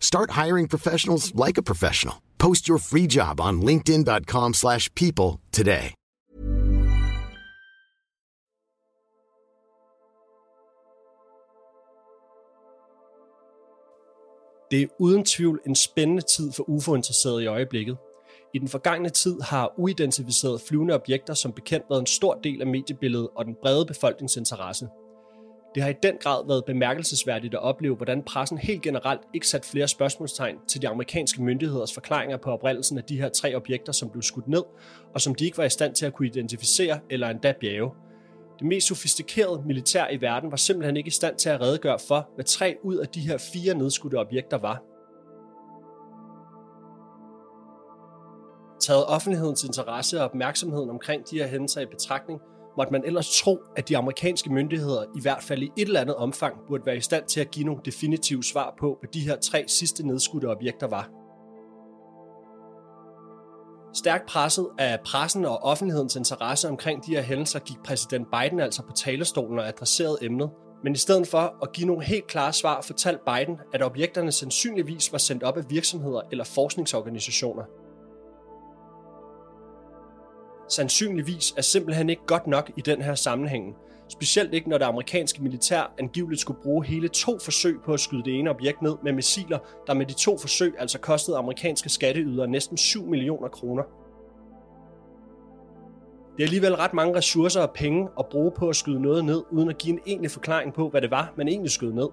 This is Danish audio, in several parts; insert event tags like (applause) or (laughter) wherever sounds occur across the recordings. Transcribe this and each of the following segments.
Start hiring professionals like a professional. Post your free job on linkedin.com/people slash people today. Det er uden tvivl en spændende tid for UFO-interesserede i øjeblikket. I den forgangne tid har uidentificerede flyvende objekter som bekendt været en stor del af mediebilledet og den brede befolkningsinteresse. Det har i den grad været bemærkelsesværdigt at opleve, hvordan pressen helt generelt ikke sat flere spørgsmålstegn til de amerikanske myndigheders forklaringer på oprindelsen af de her tre objekter, som blev skudt ned, og som de ikke var i stand til at kunne identificere eller endda bjerge. Det mest sofistikerede militær i verden var simpelthen ikke i stand til at redegøre for, hvad tre ud af de her fire nedskudte objekter var. Taget offentlighedens interesse og opmærksomheden omkring de her hændelser i betragtning, måtte man ellers tro, at de amerikanske myndigheder i hvert fald i et eller andet omfang burde være i stand til at give nogle definitive svar på, hvad de her tre sidste nedskudte objekter var. Stærkt presset af pressen og offentlighedens interesse omkring de her hændelser gik præsident Biden altså på talerstolen og adresserede emnet. Men i stedet for at give nogle helt klare svar, fortalte Biden, at objekterne sandsynligvis var sendt op af virksomheder eller forskningsorganisationer. Sandsynligvis er simpelthen ikke godt nok i den her sammenhæng. Specielt ikke, når det amerikanske militær angiveligt skulle bruge hele to forsøg på at skyde det ene objekt ned med missiler, der med de to forsøg altså kostede amerikanske skatteydere næsten 7 millioner kroner. Det er alligevel ret mange ressourcer og penge at bruge på at skyde noget ned, uden at give en egentlig forklaring på, hvad det var, man egentlig skød ned.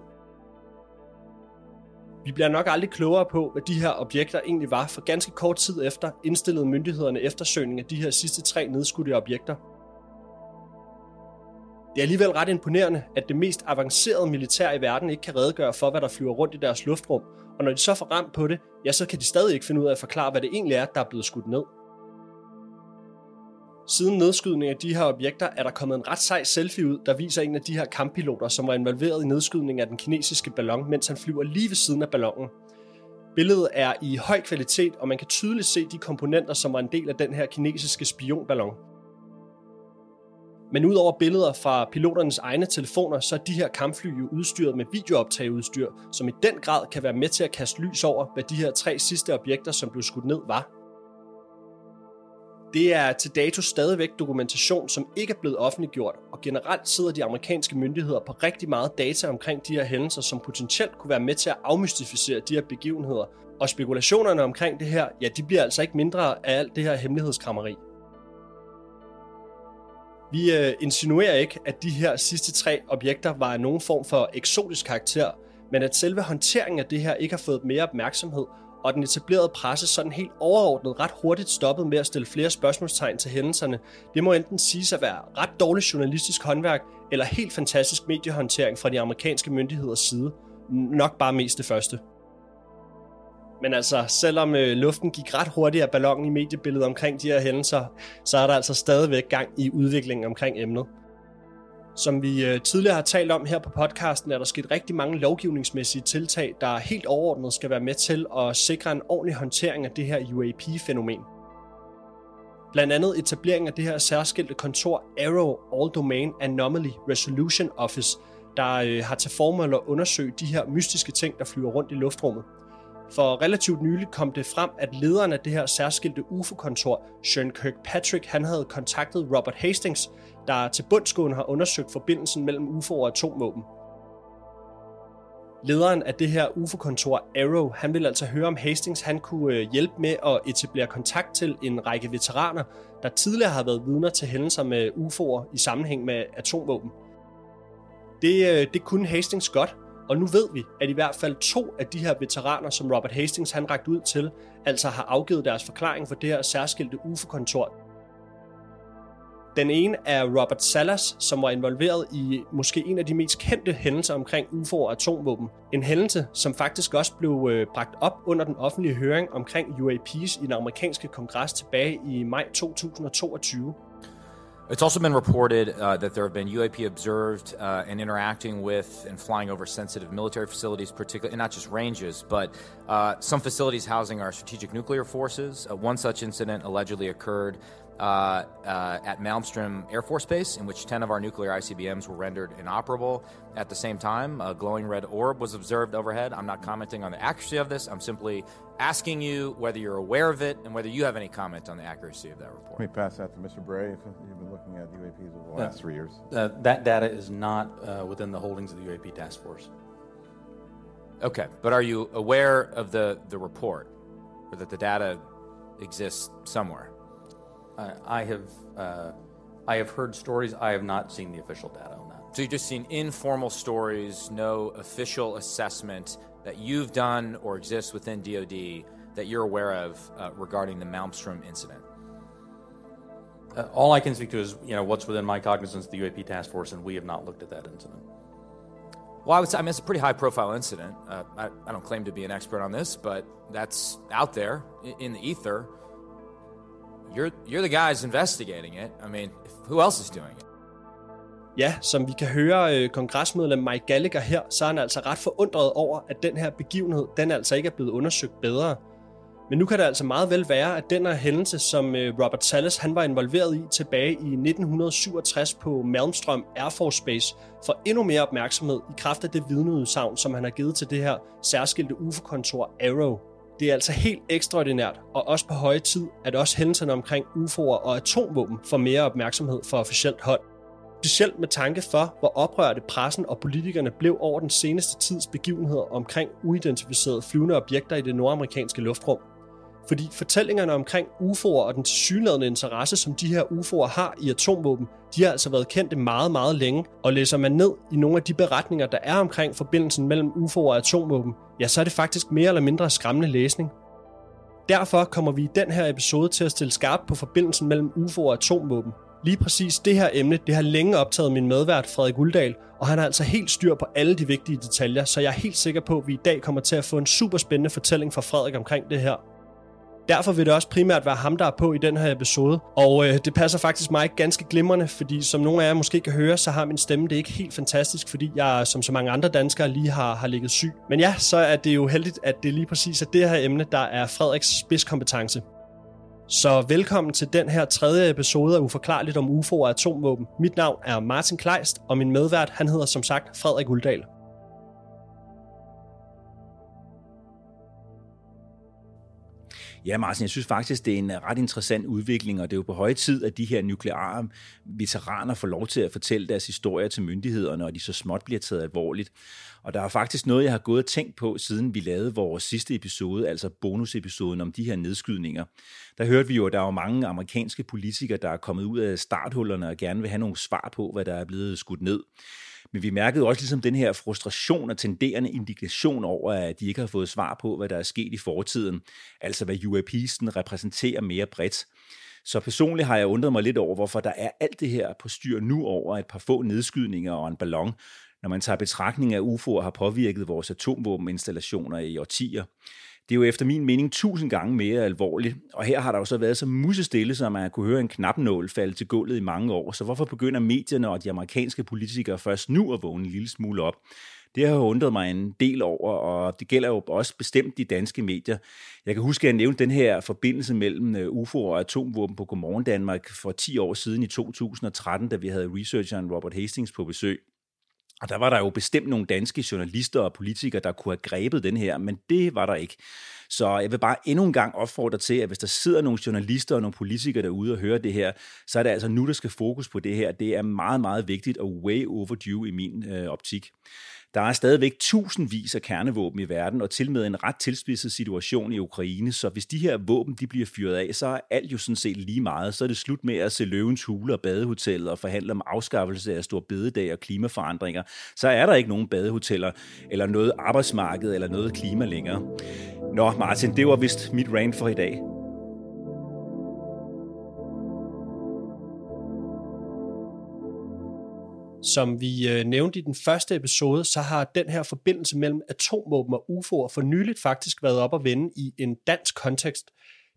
Vi bliver nok aldrig klogere på, hvad de her objekter egentlig var, for ganske kort tid efter indstillede myndighederne eftersøgning af de her sidste tre nedskudte objekter. Det er alligevel ret imponerende, at det mest avancerede militær i verden ikke kan redegøre for, hvad der flyver rundt i deres luftrum, og når de så får ramt på det, ja, så kan de stadig ikke finde ud af at forklare, hvad det egentlig er, der er blevet skudt ned. Siden nedskydningen af de her objekter er der kommet en ret sej selfie ud, der viser en af de her kamppiloter, som var involveret i nedskydningen af den kinesiske ballon, mens han flyver lige ved siden af ballonen. Billedet er i høj kvalitet, og man kan tydeligt se de komponenter, som var en del af den her kinesiske spionballon. Men udover billeder fra piloternes egne telefoner, så er de her kampfly jo udstyret med videooptageudstyr, som i den grad kan være med til at kaste lys over, hvad de her tre sidste objekter, som blev skudt ned, var. Det er til dato stadigvæk dokumentation, som ikke er blevet offentliggjort, og generelt sidder de amerikanske myndigheder på rigtig meget data omkring de her hændelser, som potentielt kunne være med til at afmystificere de her begivenheder. Og spekulationerne omkring det her, ja, de bliver altså ikke mindre af alt det her hemmelighedskrammeri. Vi øh, insinuerer ikke, at de her sidste tre objekter var af nogen form for eksotisk karakter, men at selve håndteringen af det her ikke har fået mere opmærksomhed, og den etablerede presse sådan helt overordnet ret hurtigt stoppet med at stille flere spørgsmålstegn til hændelserne, det må enten siges at være ret dårligt journalistisk håndværk, eller helt fantastisk mediehåndtering fra de amerikanske myndigheders side. Nok bare mest det første. Men altså, selvom øh, luften gik ret hurtigt af ballonen i mediebilledet omkring de her hændelser, så er der altså stadigvæk gang i udviklingen omkring emnet. Som vi øh, tidligere har talt om her på podcasten, er der sket rigtig mange lovgivningsmæssige tiltag, der helt overordnet skal være med til at sikre en ordentlig håndtering af det her UAP-fænomen. Blandt andet etablering af det her særskilte kontor Arrow All Domain Anomaly Resolution Office, der øh, har til formål at undersøge de her mystiske ting, der flyver rundt i luftrummet. For relativt nyligt kom det frem, at lederen af det her særskilte UFO-kontor, Sean Kirkpatrick, han havde kontaktet Robert Hastings, der til bundsgående har undersøgt forbindelsen mellem UFO og atomvåben. Lederen af det her UFO-kontor, Arrow, han ville altså høre om Hastings han kunne øh, hjælpe med at etablere kontakt til en række veteraner, der tidligere har været vidner til hændelser med UFO'er i sammenhæng med atomvåben. Det, øh, det kunne Hastings godt, og nu ved vi, at i hvert fald to af de her veteraner, som Robert Hastings han rakt ud til, altså har afgivet deres forklaring for det her særskilte UFO-kontor. Den ene er Robert Salas, som var involveret i måske en af de mest kendte hændelser omkring UFO og atomvåben. En hændelse, som faktisk også blev øh, bragt op under den offentlige høring omkring UAPs i den amerikanske kongres tilbage i maj 2022. It's also been reported uh, that there have been UAP observed uh, and interacting with and flying over sensitive military facilities, particularly, and not just ranges, but uh, some facilities housing our strategic nuclear forces. Uh, one such incident allegedly occurred uh, uh, at Malmstrom Air Force Base, in which 10 of our nuclear ICBMs were rendered inoperable. At the same time, a glowing red orb was observed overhead. I'm not commenting on the accuracy of this. I'm simply asking you whether you're aware of it and whether you have any comment on the accuracy of that report. Let me pass that to Mr. Bray. If you've been looking at UAPs over the last three years. Uh, that data is not uh, within the holdings of the UAP task force. Okay, but are you aware of the, the report or that the data exists somewhere? Uh, I have uh, I have heard stories. I have not seen the official data on that. So you've just seen informal stories, no official assessment that you've done or exists within DoD that you're aware of uh, regarding the Malmstrom incident. Uh, all I can speak to is you know what's within my cognizance, the UAP task force, and we have not looked at that incident. Well, I would say I mean it's a pretty high-profile incident. Uh, I, I, don't claim to be an expert on this, but that's out there in the ether. You're you're the guys investigating it. I mean, who else is doing it? Ja, som vi kan høre øh, kongresmedlem Mike Gallagher her, så er han altså ret forundret over, at den her begivenhed, den altså ikke er blevet undersøgt bedre. Men nu kan det altså meget vel være, at den her hændelse, som øh, Robert Salles han var involveret i tilbage i 1967 på Malmstrøm Air Force Base, får endnu mere opmærksomhed i kraft af det vidneudsagn, som han har givet til det her særskilte UFO-kontor Arrow. Det er altså helt ekstraordinært, og også på høje tid, at også hændelserne omkring UFO'er og atomvåben får mere opmærksomhed fra officielt hold. Specielt med tanke for, hvor oprørte pressen og politikerne blev over den seneste tids begivenheder omkring uidentificerede flyvende objekter i det nordamerikanske luftrum. Fordi fortællingerne omkring UFO'er og den tilsyneladende interesse, som de her UFO'er har i atomvåben, de har altså været kendte meget, meget længe. Og læser man ned i nogle af de beretninger, der er omkring forbindelsen mellem UFO'er og atomvåben, ja, så er det faktisk mere eller mindre skræmmende læsning. Derfor kommer vi i den her episode til at stille skarpt på forbindelsen mellem UFO og atomvåben. Lige præcis det her emne, det har længe optaget min medvært Frederik Uldal, og han har altså helt styr på alle de vigtige detaljer, så jeg er helt sikker på, at vi i dag kommer til at få en super spændende fortælling fra Frederik omkring det her. Derfor vil det også primært være ham, der er på i den her episode. Og øh, det passer faktisk mig ganske glimrende, fordi som nogle af jer måske kan høre, så har min stemme det ikke helt fantastisk, fordi jeg som så mange andre danskere lige har, har ligget syg. Men ja, så er det jo heldigt, at det lige præcis er det her emne, der er Frederiks spidskompetence. Så velkommen til den her tredje episode af Uforklarligt om UFO og atomvåben. Mit navn er Martin Kleist, og min medvært han hedder som sagt Frederik Uldal. Ja, Martin, jeg synes faktisk, det er en øh, ret interessant udvikling, og det er jo på høje tid, at de her nukleare veteraner får lov til at fortælle deres historier til myndighederne, og de så småt bliver taget alvorligt. Og der er faktisk noget, jeg har gået og tænkt på, siden vi lavede vores sidste episode, altså bonusepisoden om de her nedskydninger. Der hørte vi jo, at der er mange amerikanske politikere, der er kommet ud af starthullerne og gerne vil have nogle svar på, hvad der er blevet skudt ned. Men vi mærkede også ligesom den her frustration og tenderende indignation over, at de ikke har fået svar på, hvad der er sket i fortiden. Altså hvad UAP'sen repræsenterer mere bredt. Så personligt har jeg undret mig lidt over, hvorfor der er alt det her på styr nu over et par få nedskydninger og en ballon, når man tager betragtning af UFO'er har påvirket vores atomvåbeninstallationer i årtier. Det er jo efter min mening tusind gange mere alvorligt, og her har der jo så været så musestille, så man kunne høre en knapnål falde til gulvet i mange år. Så hvorfor begynder medierne og de amerikanske politikere først nu at vågne en lille smule op? Det har undret mig en del over, og det gælder jo også bestemt de danske medier. Jeg kan huske, at jeg nævnte den her forbindelse mellem øh, UFO og atomvåben på Godmorgen Danmark for 10 år siden i 2013, da vi havde researcheren Robert Hastings på besøg. Og der var der jo bestemt nogle danske journalister og politikere, der kunne have grebet den her, men det var der ikke. Så jeg vil bare endnu en gang opfordre til, at hvis der sidder nogle journalister og nogle politikere derude og hører det her, så er det altså nu, der skal fokus på det her. Det er meget, meget vigtigt og way overdue i min øh, optik. Der er stadigvæk tusindvis af kernevåben i verden, og til med en ret tilspidset situation i Ukraine, så hvis de her våben de bliver fyret af, så er alt jo sådan set lige meget. Så er det slut med at se løvens hule og badehoteller og forhandle om afskaffelse af stor bededag og klimaforandringer. Så er der ikke nogen badehoteller, eller noget arbejdsmarked, eller noget klima længere. Nå, Martin, det var vist mit rant for i dag. Som vi øh, nævnte i den første episode, så har den her forbindelse mellem atomvåben og UFO'er for nyligt faktisk været op at vende i en dansk kontekst.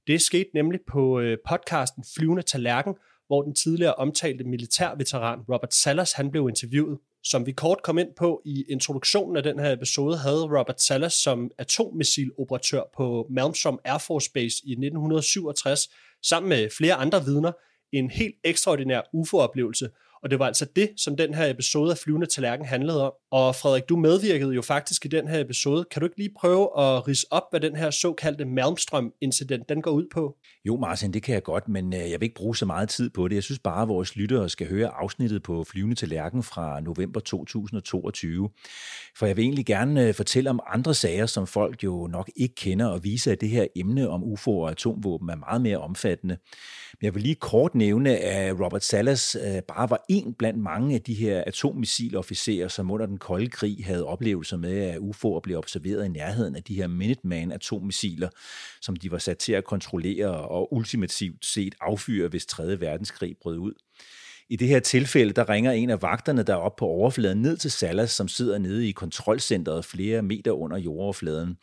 Det skete nemlig på øh, podcasten Flyvende Tallerken, hvor den tidligere omtalte militærveteran Robert Salas han blev interviewet. Som vi kort kom ind på i introduktionen af den her episode, havde Robert Salas som atommissiloperatør på Malmstrom Air Force Base i 1967, sammen med flere andre vidner, en helt ekstraordinær UFO-oplevelse – og det var altså det, som den her episode af Flyvende Tallerken handlede om. Og Frederik, du medvirkede jo faktisk i den her episode. Kan du ikke lige prøve at rise op, hvad den her såkaldte Malmstrøm-incident den går ud på? Jo, Martin, det kan jeg godt, men øh, jeg vil ikke bruge så meget tid på det. Jeg synes bare, at vores lyttere skal høre afsnittet på Flyvende Tallerken fra november 2022. For jeg vil egentlig gerne øh, fortælle om andre sager, som folk jo nok ikke kender, og vise, at det her emne om UFO og atomvåben er meget mere omfattende. Men jeg vil lige kort nævne, at Robert Salas øh, bare var en blandt mange af de her atommissilofficerer, som under den kolde krig havde oplevelser med, at UFO'er blev observeret i nærheden af de her Minuteman-atommissiler, som de var sat til at kontrollere og ultimativt set affyre, hvis 3. verdenskrig brød ud. I det her tilfælde, der ringer en af vagterne, der er oppe på overfladen, ned til Salas, som sidder nede i kontrolcentret flere meter under jordoverfladen.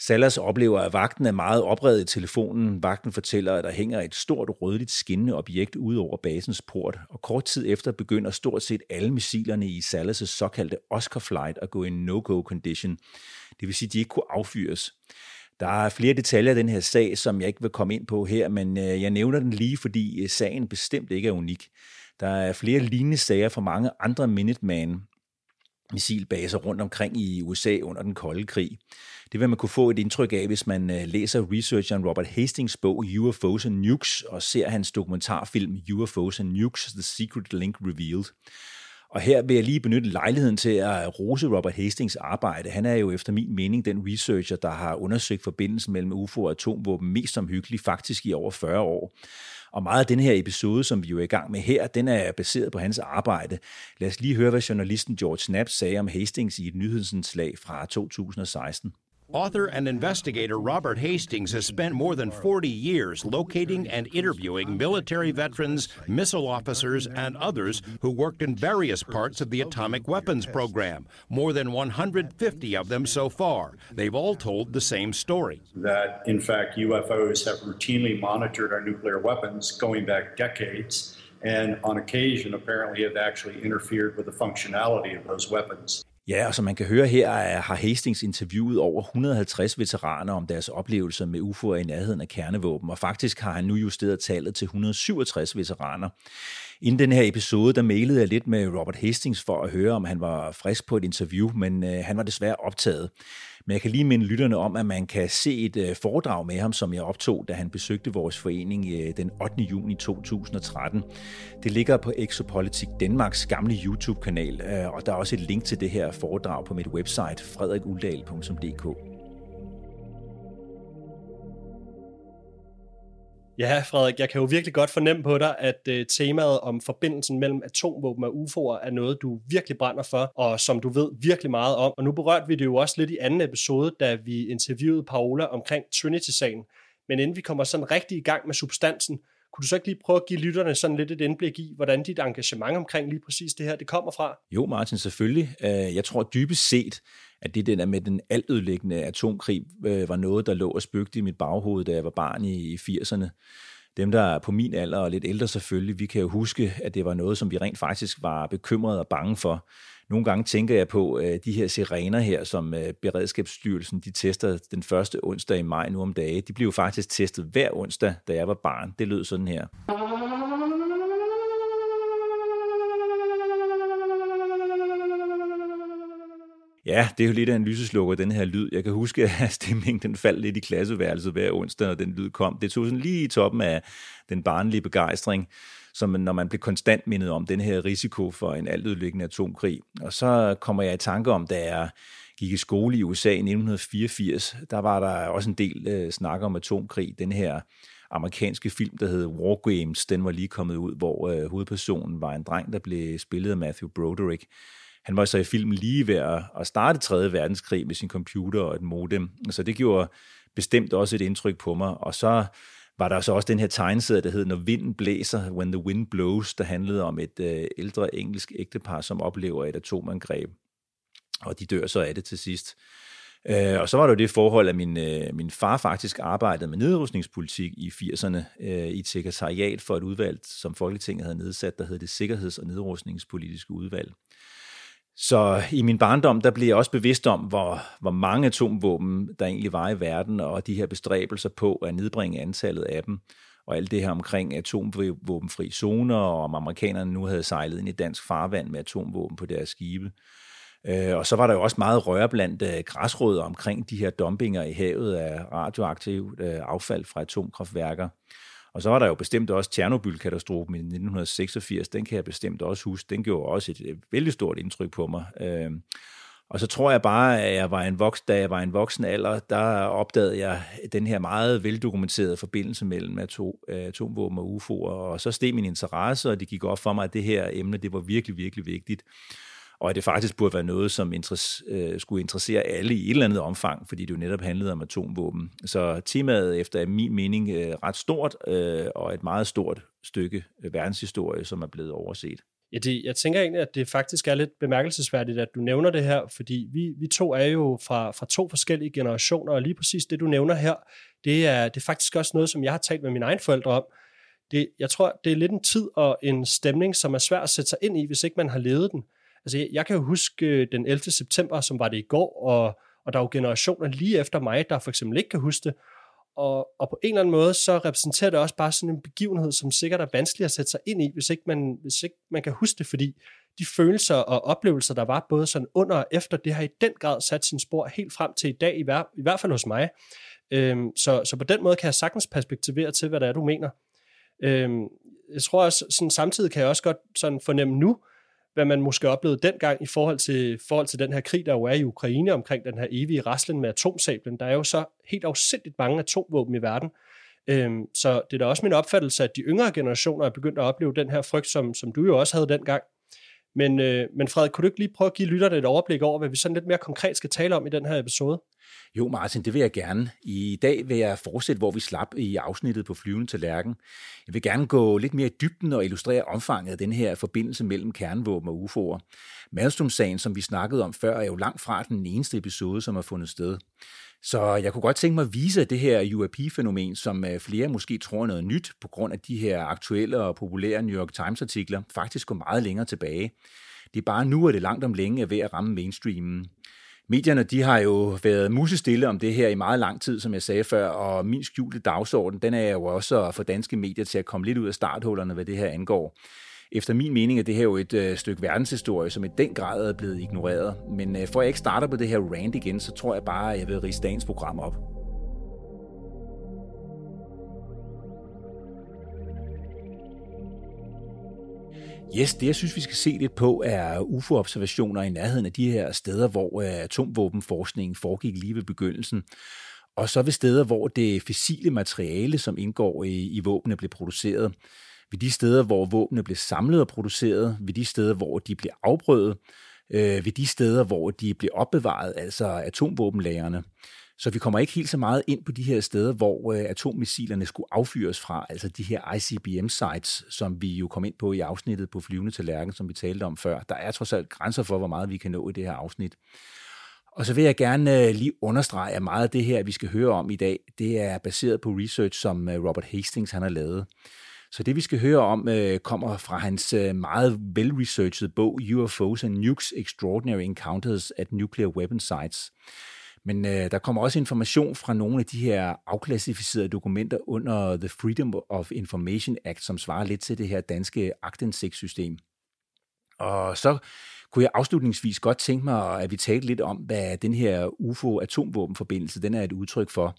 Salas oplever, at vagten er meget opredet i telefonen. Vagten fortæller, at der hænger et stort rødligt skinnende objekt ud over basens port, og kort tid efter begynder stort set alle missilerne i Salas' såkaldte Oscar Flight at gå i no-go condition. Det vil sige, at de ikke kunne affyres. Der er flere detaljer i den her sag, som jeg ikke vil komme ind på her, men øh, jeg nævner den lige, fordi øh, sagen bestemt ikke er unik. Der er flere lignende sager fra mange andre Minuteman missilbaser rundt omkring i USA under den kolde krig. Det vil man kunne få et indtryk af, hvis man øh, læser researcheren Robert Hastings bog UFOs and Nukes og ser hans dokumentarfilm UFOs and Nukes, The Secret Link Revealed. Og her vil jeg lige benytte lejligheden til at rose Robert Hastings arbejde. Han er jo efter min mening den researcher, der har undersøgt forbindelsen mellem UFO og atomvåben mest omhyggeligt, faktisk i over 40 år. Og meget af den her episode, som vi jo er i gang med her, den er baseret på hans arbejde. Lad os lige høre, hvad journalisten George Knapp sagde om Hastings i et nyhedsindslag fra 2016. Author and investigator Robert Hastings has spent more than 40 years locating and interviewing military veterans, missile officers, and others who worked in various parts of the atomic weapons program. More than 150 of them so far. They've all told the same story. That, in fact, UFOs have routinely monitored our nuclear weapons going back decades, and on occasion, apparently, have actually interfered with the functionality of those weapons. Ja, og som man kan høre her, har Hastings interviewet over 150 veteraner om deres oplevelser med UFO'er i nærheden af kernevåben, og faktisk har han nu justeret tallet til 167 veteraner. Inden den her episode, der mailede jeg lidt med Robert Hastings for at høre, om han var frisk på et interview, men øh, han var desværre optaget. Men jeg kan lige minde lytterne om, at man kan se et øh, foredrag med ham, som jeg optog, da han besøgte vores forening øh, den 8. juni 2013. Det ligger på Exopolitik Danmarks gamle YouTube-kanal, øh, og der er også et link til det her foredrag på mit website, frederikuldal.dk. Ja, Frederik, jeg kan jo virkelig godt fornemme på dig, at øh, temaet om forbindelsen mellem atomvåben og UFO'er er noget, du virkelig brænder for, og som du ved virkelig meget om. Og nu berørte vi det jo også lidt i anden episode, da vi interviewede Paola omkring Trinity-sagen. Men inden vi kommer sådan rigtig i gang med substansen, kunne du så ikke lige prøve at give lytterne sådan lidt et indblik i, hvordan dit engagement omkring lige præcis det her, det kommer fra? Jo, Martin, selvfølgelig. Øh, jeg tror dybest set, at det der med den altødelæggende atomkrig øh, var noget, der lå og spøgte i mit baghoved, da jeg var barn i 80'erne. Dem, der er på min alder og lidt ældre selvfølgelig, vi kan jo huske, at det var noget, som vi rent faktisk var bekymrede og bange for. Nogle gange tænker jeg på øh, de her sirener her, som øh, Beredskabsstyrelsen de tester den første onsdag i maj nu om dage. De blev faktisk testet hver onsdag, da jeg var barn. Det lød sådan her. Ja, det er jo lidt af en lyseslukker, den her lyd. Jeg kan huske, at (laughs) stemningen den faldt lidt i klasseværelset hver onsdag, når den lyd kom. Det tog sådan lige i toppen af den barnlige begejstring, som når man blev konstant mindet om den her risiko for en altødelæggende atomkrig. Og så kommer jeg i tanke om, da jeg gik i skole i USA i 1984, der var der også en del øh, snak om atomkrig. Den her amerikanske film, der hed War Games, den var lige kommet ud, hvor øh, hovedpersonen var en dreng, der blev spillet af Matthew Broderick. Han var så i filmen lige ved at starte 3. verdenskrig med sin computer og et modem, så det gjorde bestemt også et indtryk på mig. Og så var der så også den her tegneserie, der hed Når vinden blæser, When the Wind Blows, der handlede om et øh, ældre engelsk ægtepar, som oplever et atomangreb, og de dør så af det til sidst. Øh, og så var der jo det forhold, at min, øh, min far faktisk arbejdede med nedrustningspolitik i 80'erne øh, i et sekretariat for et udvalg, som Folketinget havde nedsat, der hed det Sikkerheds- og Nedrustningspolitiske Udvalg. Så i min barndom, der blev jeg også bevidst om, hvor, hvor mange atomvåben der egentlig var i verden, og de her bestræbelser på at nedbringe antallet af dem, og alt det her omkring atomvåbenfri zoner, og om amerikanerne nu havde sejlet ind i dansk farvand med atomvåben på deres skibe. Øh, og så var der jo også meget røre blandt øh, græsrødder omkring de her dumpinger i havet af radioaktivt øh, affald fra atomkraftværker. Og så var der jo bestemt også Tjernobyl-katastrofen i 1986, den kan jeg bestemt også huske. Den gjorde også et, et vældig stort indtryk på mig. Øh, og så tror jeg bare, at jeg var en voksen, da jeg var en voksen alder, der opdagede jeg den her meget veldokumenterede forbindelse mellem atom, atomvåben og UFO'er, og så steg min interesse, og det gik op for mig, at det her emne, det var virkelig, virkelig vigtigt og at det faktisk burde være noget, som interesse, øh, skulle interessere alle i et eller andet omfang, fordi det jo netop handlede om atomvåben. Så temaet efter min mening øh, ret stort, øh, og et meget stort stykke verdenshistorie, som er blevet overset. Ja, det, jeg tænker egentlig, at det faktisk er lidt bemærkelsesværdigt, at du nævner det her, fordi vi, vi to er jo fra, fra to forskellige generationer, og lige præcis det, du nævner her, det er, det er faktisk også noget, som jeg har talt med mine egne forældre om. Det, jeg tror, det er lidt en tid og en stemning, som er svær at sætte sig ind i, hvis ikke man har levet den. Altså, jeg kan jo huske øh, den 11. september, som var det i går, og, og der er jo generationer lige efter mig, der for eksempel ikke kan huske det. Og, og på en eller anden måde, så repræsenterer det også bare sådan en begivenhed, som sikkert er vanskelig at sætte sig ind i, hvis ikke man, hvis ikke man kan huske det, fordi de følelser og oplevelser, der var både sådan under og efter, det har i den grad sat sin spor helt frem til i dag, i, hver, i hvert fald hos mig. Øhm, så, så på den måde kan jeg sagtens perspektivere til, hvad det er, du mener. Øhm, jeg tror også, sådan, samtidig kan jeg også godt sådan fornemme nu, hvad man måske oplevede dengang i forhold til, forhold til den her krig, der jo er i Ukraine omkring den her evige raslen med atomsablen. Der er jo så helt afsindigt mange atomvåben i verden. Øhm, så det er da også min opfattelse, at de yngre generationer er begyndt at opleve den her frygt, som, som du jo også havde dengang. Men, øh, men Frederik, kunne du ikke lige prøve at give lytterne et overblik over, hvad vi sådan lidt mere konkret skal tale om i den her episode? Jo, Martin, det vil jeg gerne. I dag vil jeg fortsætte, hvor vi slap i afsnittet på flyvende til Lærken. Jeg vil gerne gå lidt mere i dybden og illustrere omfanget af den her forbindelse mellem kernevåben og UFO'er. Malmstrøm-sagen, som vi snakkede om før, er jo langt fra den eneste episode, som har fundet sted. Så jeg kunne godt tænke mig at vise, det her UAP-fænomen, som øh, flere måske tror er noget nyt på grund af de her aktuelle og populære New York Times-artikler, faktisk går meget længere tilbage. Det er bare nu, at det langt om længe er ved at ramme mainstreamen. Medierne de har jo været musestille om det her i meget lang tid, som jeg sagde før, og min skjulte dagsorden, den er jo også at få danske medier til at komme lidt ud af starthullerne, hvad det her angår. Efter min mening er det her jo et øh, stykke verdenshistorie, som i den grad er blevet ignoreret. Men øh, for at jeg ikke starter på det her rant igen, så tror jeg bare, at jeg vil rige dagens program op. Yes, det jeg synes, vi skal se lidt på, er UFO-observationer i nærheden af de her steder, hvor øh, atomvåbenforskningen foregik lige ved begyndelsen. Og så ved steder, hvor det fissile materiale, som indgår i, i våbnene, blev produceret. Ved de steder, hvor våbnene blev samlet og produceret. Ved de steder, hvor de blev afprøvet. Øh, ved de steder, hvor de blev opbevaret, altså atomvåbenlagerne. Så vi kommer ikke helt så meget ind på de her steder, hvor øh, atommissilerne skulle affyres fra, altså de her ICBM-sites, som vi jo kom ind på i afsnittet på flyvende tallerken, som vi talte om før. Der er trods alt grænser for, hvor meget vi kan nå i det her afsnit. Og så vil jeg gerne øh, lige understrege, at meget af det her, vi skal høre om i dag, det er baseret på research, som øh, Robert Hastings han har lavet. Så det, vi skal høre om, øh, kommer fra hans øh, meget velresearchede bog UFOs and Nukes Extraordinary Encounters at Nuclear Weapon Sites. Men øh, der kommer også information fra nogle af de her afklassificerede dokumenter under The Freedom of Information Act, som svarer lidt til det her danske aktindsigtssystem. Og så kunne jeg afslutningsvis godt tænke mig, at vi talte lidt om, hvad den her UFO-atomvåbenforbindelse den er et udtryk for.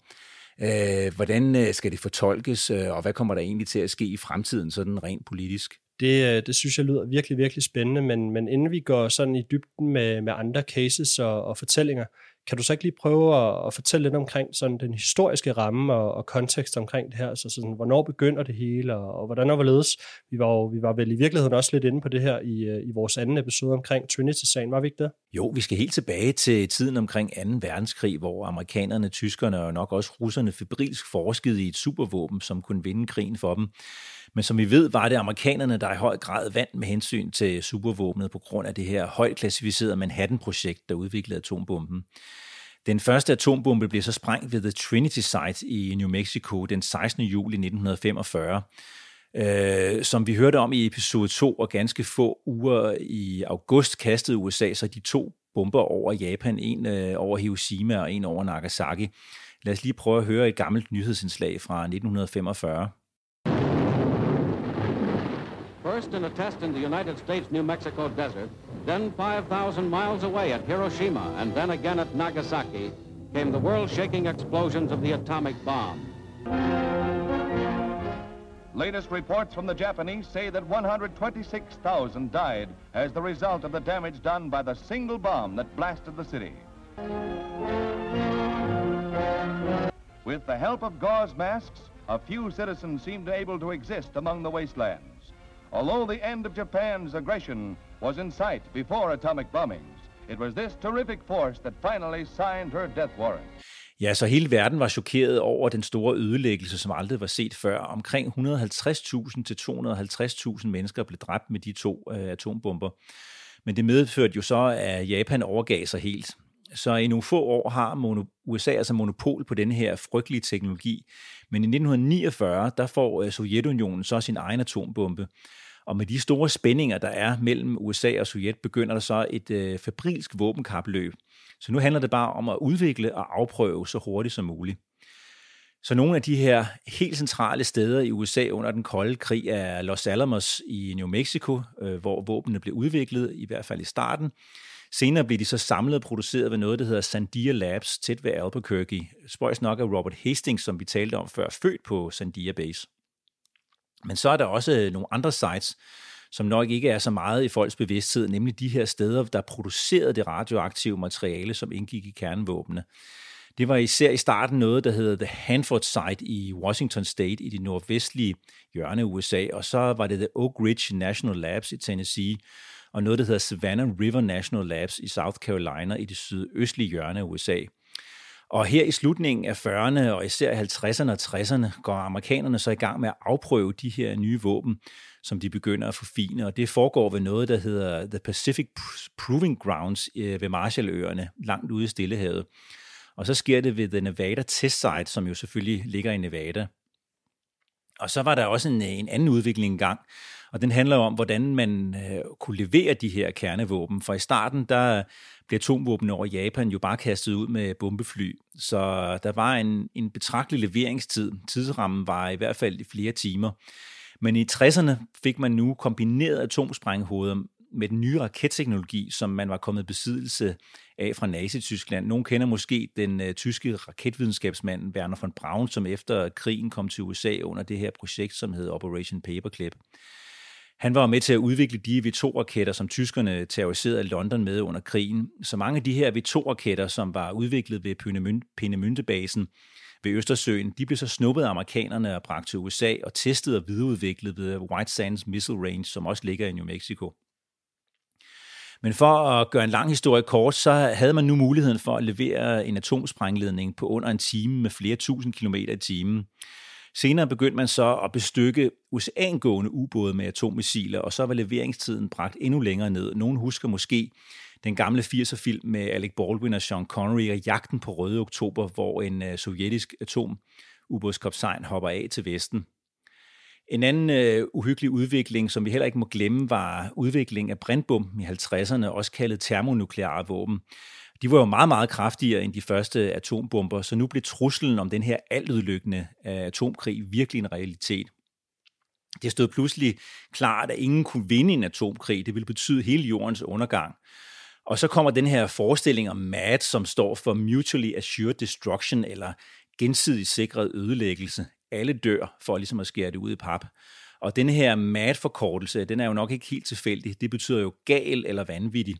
Øh, hvordan øh, skal det fortolkes, øh, og hvad kommer der egentlig til at ske i fremtiden, sådan rent politisk? Det, øh, det synes jeg lyder virkelig, virkelig spændende, men, men inden vi går sådan i dybden med, med andre cases og, og fortællinger, kan du så ikke lige prøve at, at fortælle lidt omkring sådan den historiske ramme og, og kontekst omkring det her? Så sådan, hvornår begynder det hele, og, og hvordan og hvorledes? Vi var, jo, vi var vel i virkeligheden også lidt inde på det her i, øh, i vores anden episode omkring Trinity-sagen, var vi ikke det? Jo, vi skal helt tilbage til tiden omkring 2. verdenskrig, hvor amerikanerne, tyskerne og nok også russerne febrilsk forskede i et supervåben, som kunne vinde krigen for dem. Men som vi ved, var det amerikanerne, der i høj grad vandt med hensyn til supervåbnet på grund af det her højt klassificerede Manhattan-projekt, der udviklede atombomben. Den første atombombe blev så sprængt ved The Trinity Site i New Mexico den 16. juli 1945. Øh, som vi hørte om i episode 2, og ganske få uger i august kastede USA så de to bomber over Japan, en øh, over Hiroshima og en over Nagasaki. Lad os lige prøve at høre et gammelt nyhedsindslag fra 1945. First in a test in the United States New Mexico desert, then 5,000 miles away at Hiroshima, and then again at Nagasaki, came the world-shaking explosions of the atomic bomb. Latest reports from the Japanese say that 126,000 died as the result of the damage done by the single bomb that blasted the city. With the help of gauze masks, a few citizens seemed able to exist among the wastelands. Although the end of Japan's aggression was in sight before atomic bombings, it was this terrific force that finally signed her death warrant. Ja, så hele verden var chokeret over den store ødelæggelse, som aldrig var set før. Omkring 150.000 til 250.000 mennesker blev dræbt med de to øh, atombomber. Men det medførte jo så, at Japan overgav sig helt. Så i nogle få år har USA altså monopol på den her frygtelige teknologi. Men i 1949, der får øh, Sovjetunionen så sin egen atombombe. Og med de store spændinger, der er mellem USA og Sovjet, begynder der så et øh, fabrilsk våbenkapløb. Så nu handler det bare om at udvikle og afprøve så hurtigt som muligt. Så nogle af de her helt centrale steder i USA under den kolde krig er Los Alamos i New Mexico, øh, hvor våbnene blev udviklet, i hvert fald i starten. Senere blev de så samlet og produceret ved noget, der hedder Sandia Labs, tæt ved Albuquerque. Spøjs nok af Robert Hastings, som vi talte om før, født på Sandia Base. Men så er der også øh, nogle andre sites, som nok ikke er så meget i folks bevidsthed, nemlig de her steder, der producerede det radioaktive materiale, som indgik i kernevåbnene. Det var især i starten noget, der hedder The Hanford Site i Washington State i det nordvestlige hjørne af USA, og så var det The Oak Ridge National Labs i Tennessee, og noget, der hedder Savannah River National Labs i South Carolina i det sydøstlige hjørne af USA. Og her i slutningen af 40'erne og især 50'erne og 60'erne går amerikanerne så i gang med at afprøve de her nye våben, som de begynder at forfine. Og det foregår ved noget, der hedder The Pacific Proving Grounds øh, ved Marshalløerne, langt ude i Stillehavet. Og så sker det ved The Nevada Test Site, som jo selvfølgelig ligger i Nevada. Og så var der også en, en anden udvikling engang, og den handler om, hvordan man øh, kunne levere de her kernevåben. For i starten, der blev atomvåben over Japan jo bare kastet ud med bombefly. Så der var en, en betragtelig leveringstid. Tidsrammen var i hvert fald i flere timer. Men i 60'erne fik man nu kombineret atomsprænghoveder med den nye raketteknologi, som man var kommet i besiddelse af fra Nazi-Tyskland. Nogle kender måske den uh, tyske raketvidenskabsmand Werner von Braun, som efter krigen kom til USA under det her projekt, som hed Operation Paperclip. Han var med til at udvikle de V2-raketter, som tyskerne terroriserede London med under krigen. Så mange af de her V2-raketter, som var udviklet ved Peenemünde-basen ved Østersøen, de blev så snuppet af amerikanerne og bragt til USA og testet og videreudviklet ved White Sands Missile Range, som også ligger i New Mexico. Men for at gøre en lang historie kort, så havde man nu muligheden for at levere en atomsprængledning på under en time med flere tusind kilometer i timen. Senere begyndte man så at bestykke oceangående ubåde med atommissiler, og så var leveringstiden bragt endnu længere ned. Nogen husker måske den gamle 80'er-film med Alec Baldwin og Sean Connery og Jagten på Røde Oktober, hvor en uh, sovjetisk atomubådskapsejn hopper af til Vesten. En anden uh, uhyggelig udvikling, som vi heller ikke må glemme, var udviklingen af brintbomben i 50'erne, også kaldet termonukleare våben de var jo meget, meget kraftigere end de første atombomber, så nu blev truslen om den her altudlykkende øh, atomkrig virkelig en realitet. Det stod pludselig klart, at ingen kunne vinde en atomkrig. Det ville betyde hele jordens undergang. Og så kommer den her forestilling om MAD, som står for Mutually Assured Destruction, eller gensidigt sikret ødelæggelse. Alle dør, for ligesom at skære det ud i pap. Og den her MAD-forkortelse, den er jo nok ikke helt tilfældig. Det betyder jo gal eller vanvittig.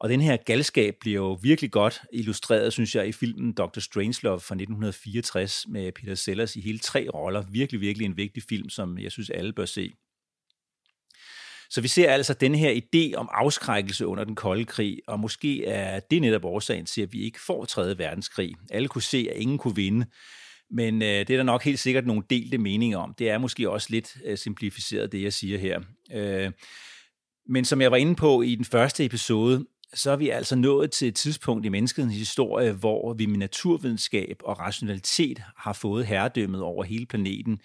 Og den her galskab bliver jo virkelig godt illustreret, synes jeg, i filmen Dr. Strangelove fra 1964 med Peter Sellers i hele tre roller. Virkelig, virkelig en vigtig film, som jeg synes, alle bør se. Så vi ser altså den her idé om afskrækkelse under den kolde krig, og måske er det netop årsagen til, at vi ikke får 3. verdenskrig. Alle kunne se, at ingen kunne vinde, men øh, det er der nok helt sikkert nogle delte meninger om. Det er måske også lidt øh, simplificeret, det jeg siger her. Øh, men som jeg var inde på i den første episode, så er vi altså nået til et tidspunkt i menneskets historie, hvor vi med naturvidenskab og rationalitet har fået herredømmet over hele planeten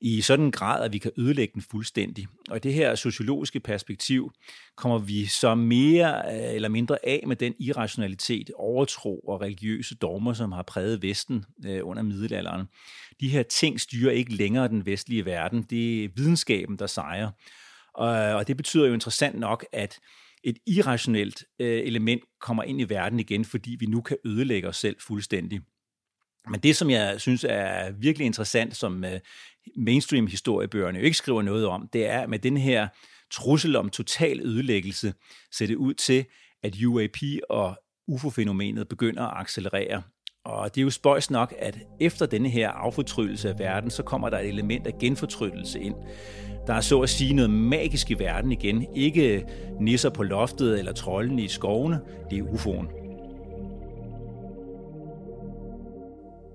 i sådan en grad, at vi kan ødelægge den fuldstændig. Og i det her sociologiske perspektiv kommer vi så mere øh, eller mindre af med den irrationalitet, overtro og religiøse dogmer, som har præget Vesten øh, under middelalderen. De her ting styrer ikke længere den vestlige verden. Det er videnskaben, der sejrer. Og det betyder jo interessant nok, at et irrationelt øh, element kommer ind i verden igen, fordi vi nu kan ødelægge os selv fuldstændig. Men det, som jeg synes er virkelig interessant, som øh, mainstream-historiebøgerne jo ikke skriver noget om, det er, at med den her trussel om total ødelæggelse, ser det ud til, at UAP og UFO-fænomenet begynder at accelerere. Og det er jo spøjs nok, at efter denne her affortryllelse af verden, så kommer der et element af genfortryllelse ind. Der er så at sige noget magisk i verden igen. Ikke nisser på loftet eller trolden i skovene. Det er UFO'en.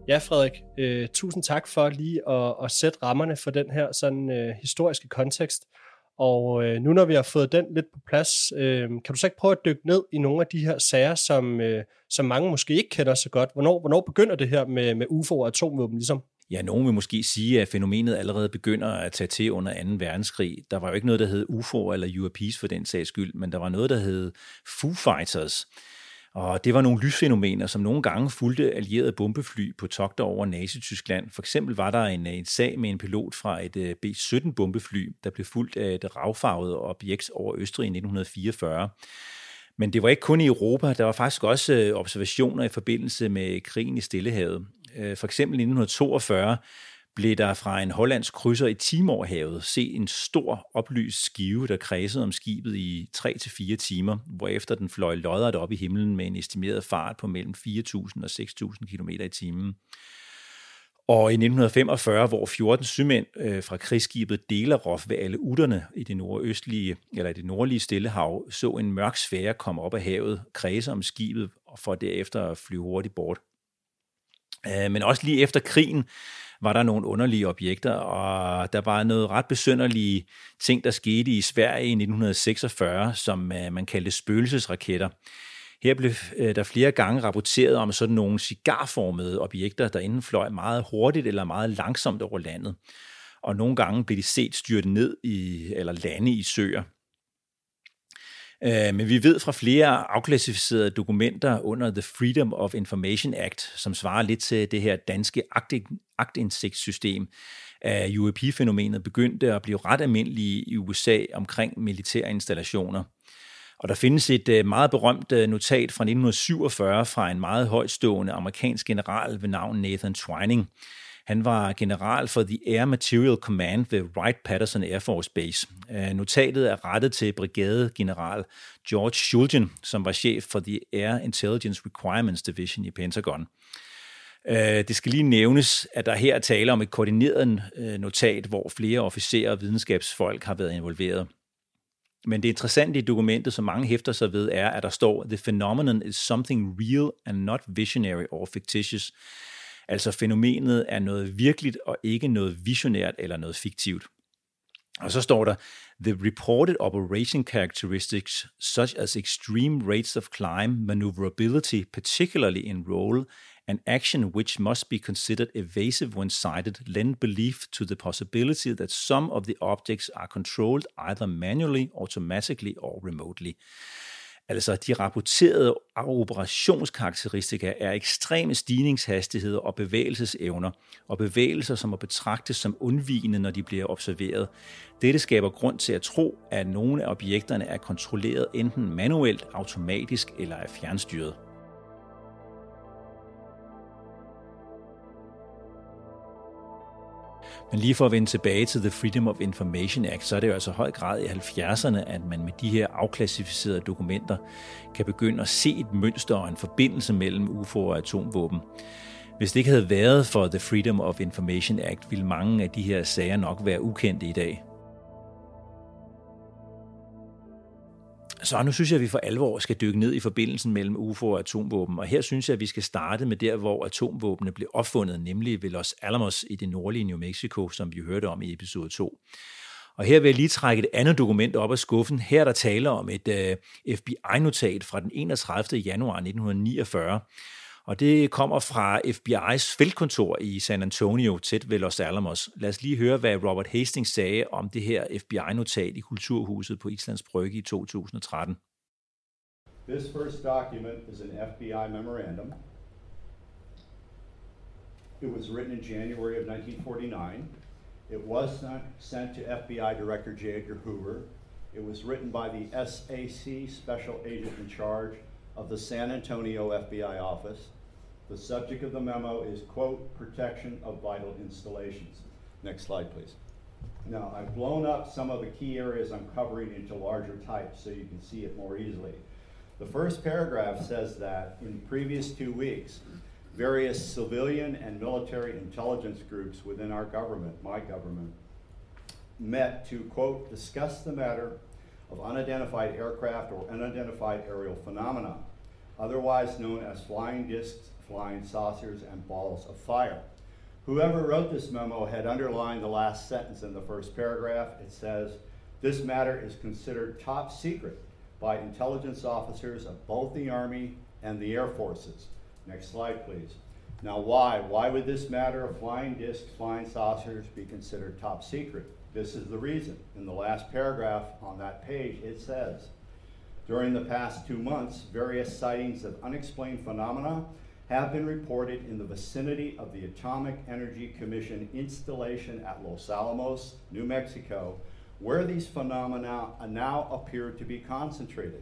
Ja, Frederik, øh, tusind tak for lige at, at sætte rammerne for den her sådan øh, historiske kontekst. Og øh, nu når vi har fået den lidt på plads, øh, kan du så ikke prøve at dykke ned i nogle af de her sager, som, øh, som mange måske ikke kender så godt? Hvornår, hvornår begynder det her med, med UFO og atomvåben ligesom? Ja, nogen vil måske sige, at fænomenet allerede begynder at tage til under 2. verdenskrig. Der var jo ikke noget, der hed UFO eller UAPs for den sags skyld, men der var noget, der hed Foo Fighters. Og det var nogle lysfænomener, som nogle gange fulgte allierede bombefly på togter over Nazi-Tyskland. For eksempel var der en, en sag med en pilot fra et øh, B-17 bombefly, der blev fulgt af et ravfarvet objekt over Østrig i 1944. Men det var ikke kun i Europa, der var faktisk også øh, observationer i forbindelse med krigen i Stillehavet. Øh, for eksempel i 1942 blev der fra en hollandsk krydser i Timorhavet se en stor oplyst skive, der kredsede om skibet i 3-4 timer, hvorefter den fløj loddret op i himlen med en estimeret fart på mellem 4.000 og 6.000 km i timen. Og i 1945, hvor 14 sømænd øh, fra krigsskibet Delerov ved alle utterne i det nordøstlige eller det nordlige Stillehav så en mørk sfære komme op af havet, kredse om skibet og for derefter at flyve hurtigt bort. Øh, men også lige efter krigen var der nogle underlige objekter, og der var noget ret besynderlige ting, der skete i Sverige i 1946, som øh, man kaldte spøgelsesraketter. Her blev øh, der flere gange rapporteret om sådan nogle cigarformede objekter, der enten fløj meget hurtigt eller meget langsomt over landet. Og nogle gange blev de set styrtet ned i, eller lande i søer. Øh, men vi ved fra flere afklassificerede dokumenter under The Freedom of Information Act, som svarer lidt til det her danske agtindsigtssystem, at UAP-fænomenet begyndte at blive ret almindelige i USA omkring militære installationer. Og der findes et øh, meget berømt øh, notat fra 1947 fra en meget højtstående amerikansk general ved navn Nathan Twining, han var general for The Air Material Command ved Wright-Patterson Air Force Base. Øh, notatet er rettet til brigadegeneral George Shulgin, som var chef for The Air Intelligence Requirements Division i Pentagon. Øh, det skal lige nævnes, at der her taler om et koordineret øh, notat, hvor flere officerer og videnskabsfolk har været involveret. Men det interessante i dokumentet, som mange hæfter sig ved, er, at der står, The phenomenon is something real and not visionary or fictitious. Altså fænomenet er noget virkeligt og ikke noget visionært eller noget fiktivt. Og så står der, the reported operation characteristics such as extreme rates of climb, maneuverability, particularly in roll, and action which must be considered evasive when sighted, lend belief to the possibility that some of the objects are controlled either manually, automatically or remotely. Altså, de rapporterede operationskarakteristika er ekstreme stigningshastigheder og bevægelsesevner, og bevægelser, som er betragtes som undvigende, når de bliver observeret. Dette skaber grund til at tro, at nogle af objekterne er kontrolleret enten manuelt, automatisk eller er fjernstyret. Men lige for at vende tilbage til The Freedom of Information Act, så er det jo altså høj grad i 70'erne, at man med de her afklassificerede dokumenter kan begynde at se et mønster og en forbindelse mellem UFO og atomvåben. Hvis det ikke havde været for The Freedom of Information Act, ville mange af de her sager nok være ukendte i dag. Så nu synes jeg, at vi for alvor skal dykke ned i forbindelsen mellem UFO og atomvåben, og her synes jeg, at vi skal starte med der, hvor atomvåbene blev opfundet, nemlig ved Los Alamos i det nordlige New Mexico, som vi hørte om i episode 2. Og her vil jeg lige trække et andet dokument op af skuffen. Her er der tale om et øh, uh, FBI-notat fra den 31. januar 1949, og det kommer fra FBI's feltkontor i San Antonio, tæt ved Los Alamos. Lad os lige høre, hvad Robert Hastings sagde om det her FBI-notat i Kulturhuset på Islands Brygge i 2013. This first document is an FBI memorandum. It was written in January of 1949. It was sent to FBI Director J. Edgar Hoover. It was written by the SAC Special Agent in charge of the San Antonio FBI office. The subject of the memo is, quote, protection of vital installations. Next slide, please. Now, I've blown up some of the key areas I'm covering into larger types so you can see it more easily. The first paragraph says that in previous two weeks, various civilian and military intelligence groups within our government, my government, met to, quote, discuss the matter of unidentified aircraft or unidentified aerial phenomena, otherwise known as flying discs flying saucers, and balls of fire. Whoever wrote this memo had underlined the last sentence in the first paragraph. It says, This matter is considered top secret by intelligence officers of both the Army and the Air Forces. Next slide, please. Now, why? Why would this matter of flying discs, flying saucers be considered top secret? This is the reason. In the last paragraph on that page, it says, during the past two months, various sightings of unexplained phenomena have been reported in the vicinity of the Atomic Energy Commission installation at Los Alamos, New Mexico, where these phenomena now appear to be concentrated.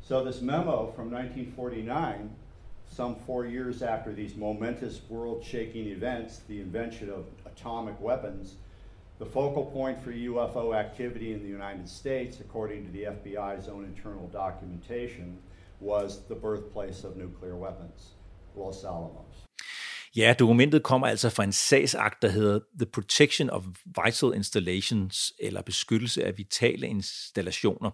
So this memo from 1949, some four years after these momentous world-shaking events, the invention of atomic weapons, the focal point for UFO activity in the United States, according to the FBI's own internal documentation, was the birthplace of nuclear weapons. Los Alamos. Ja, dokumentet kommer altså fra en sagsakt, der hedder The Protection of Vital Installations, eller beskyttelse af vitale installationer.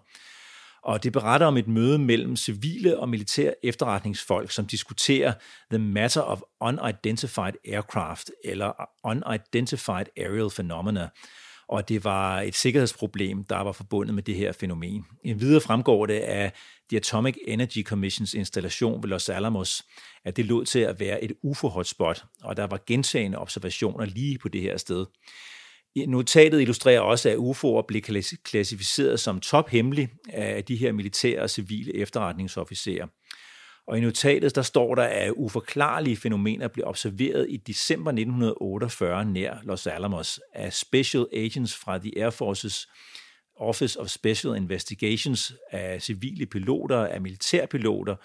Og det beretter om et møde mellem civile og militære efterretningsfolk, som diskuterer the matter of unidentified aircraft, eller unidentified aerial phenomena, og det var et sikkerhedsproblem, der var forbundet med det her fænomen. En videre fremgår det af The Atomic Energy Commissions installation ved Los Alamos, at det lod til at være et UFO-hotspot, og der var gentagende observationer lige på det her sted. Notatet illustrerer også, at UFO'er blev klassificeret som tophemmelig af de her militære og civile efterretningsofficerer. Og i notatet der står der, at uforklarlige fænomener blev observeret i december 1948 nær Los Alamos af special agents fra the Air Forces Office of Special Investigations af civile piloter, af militærpiloter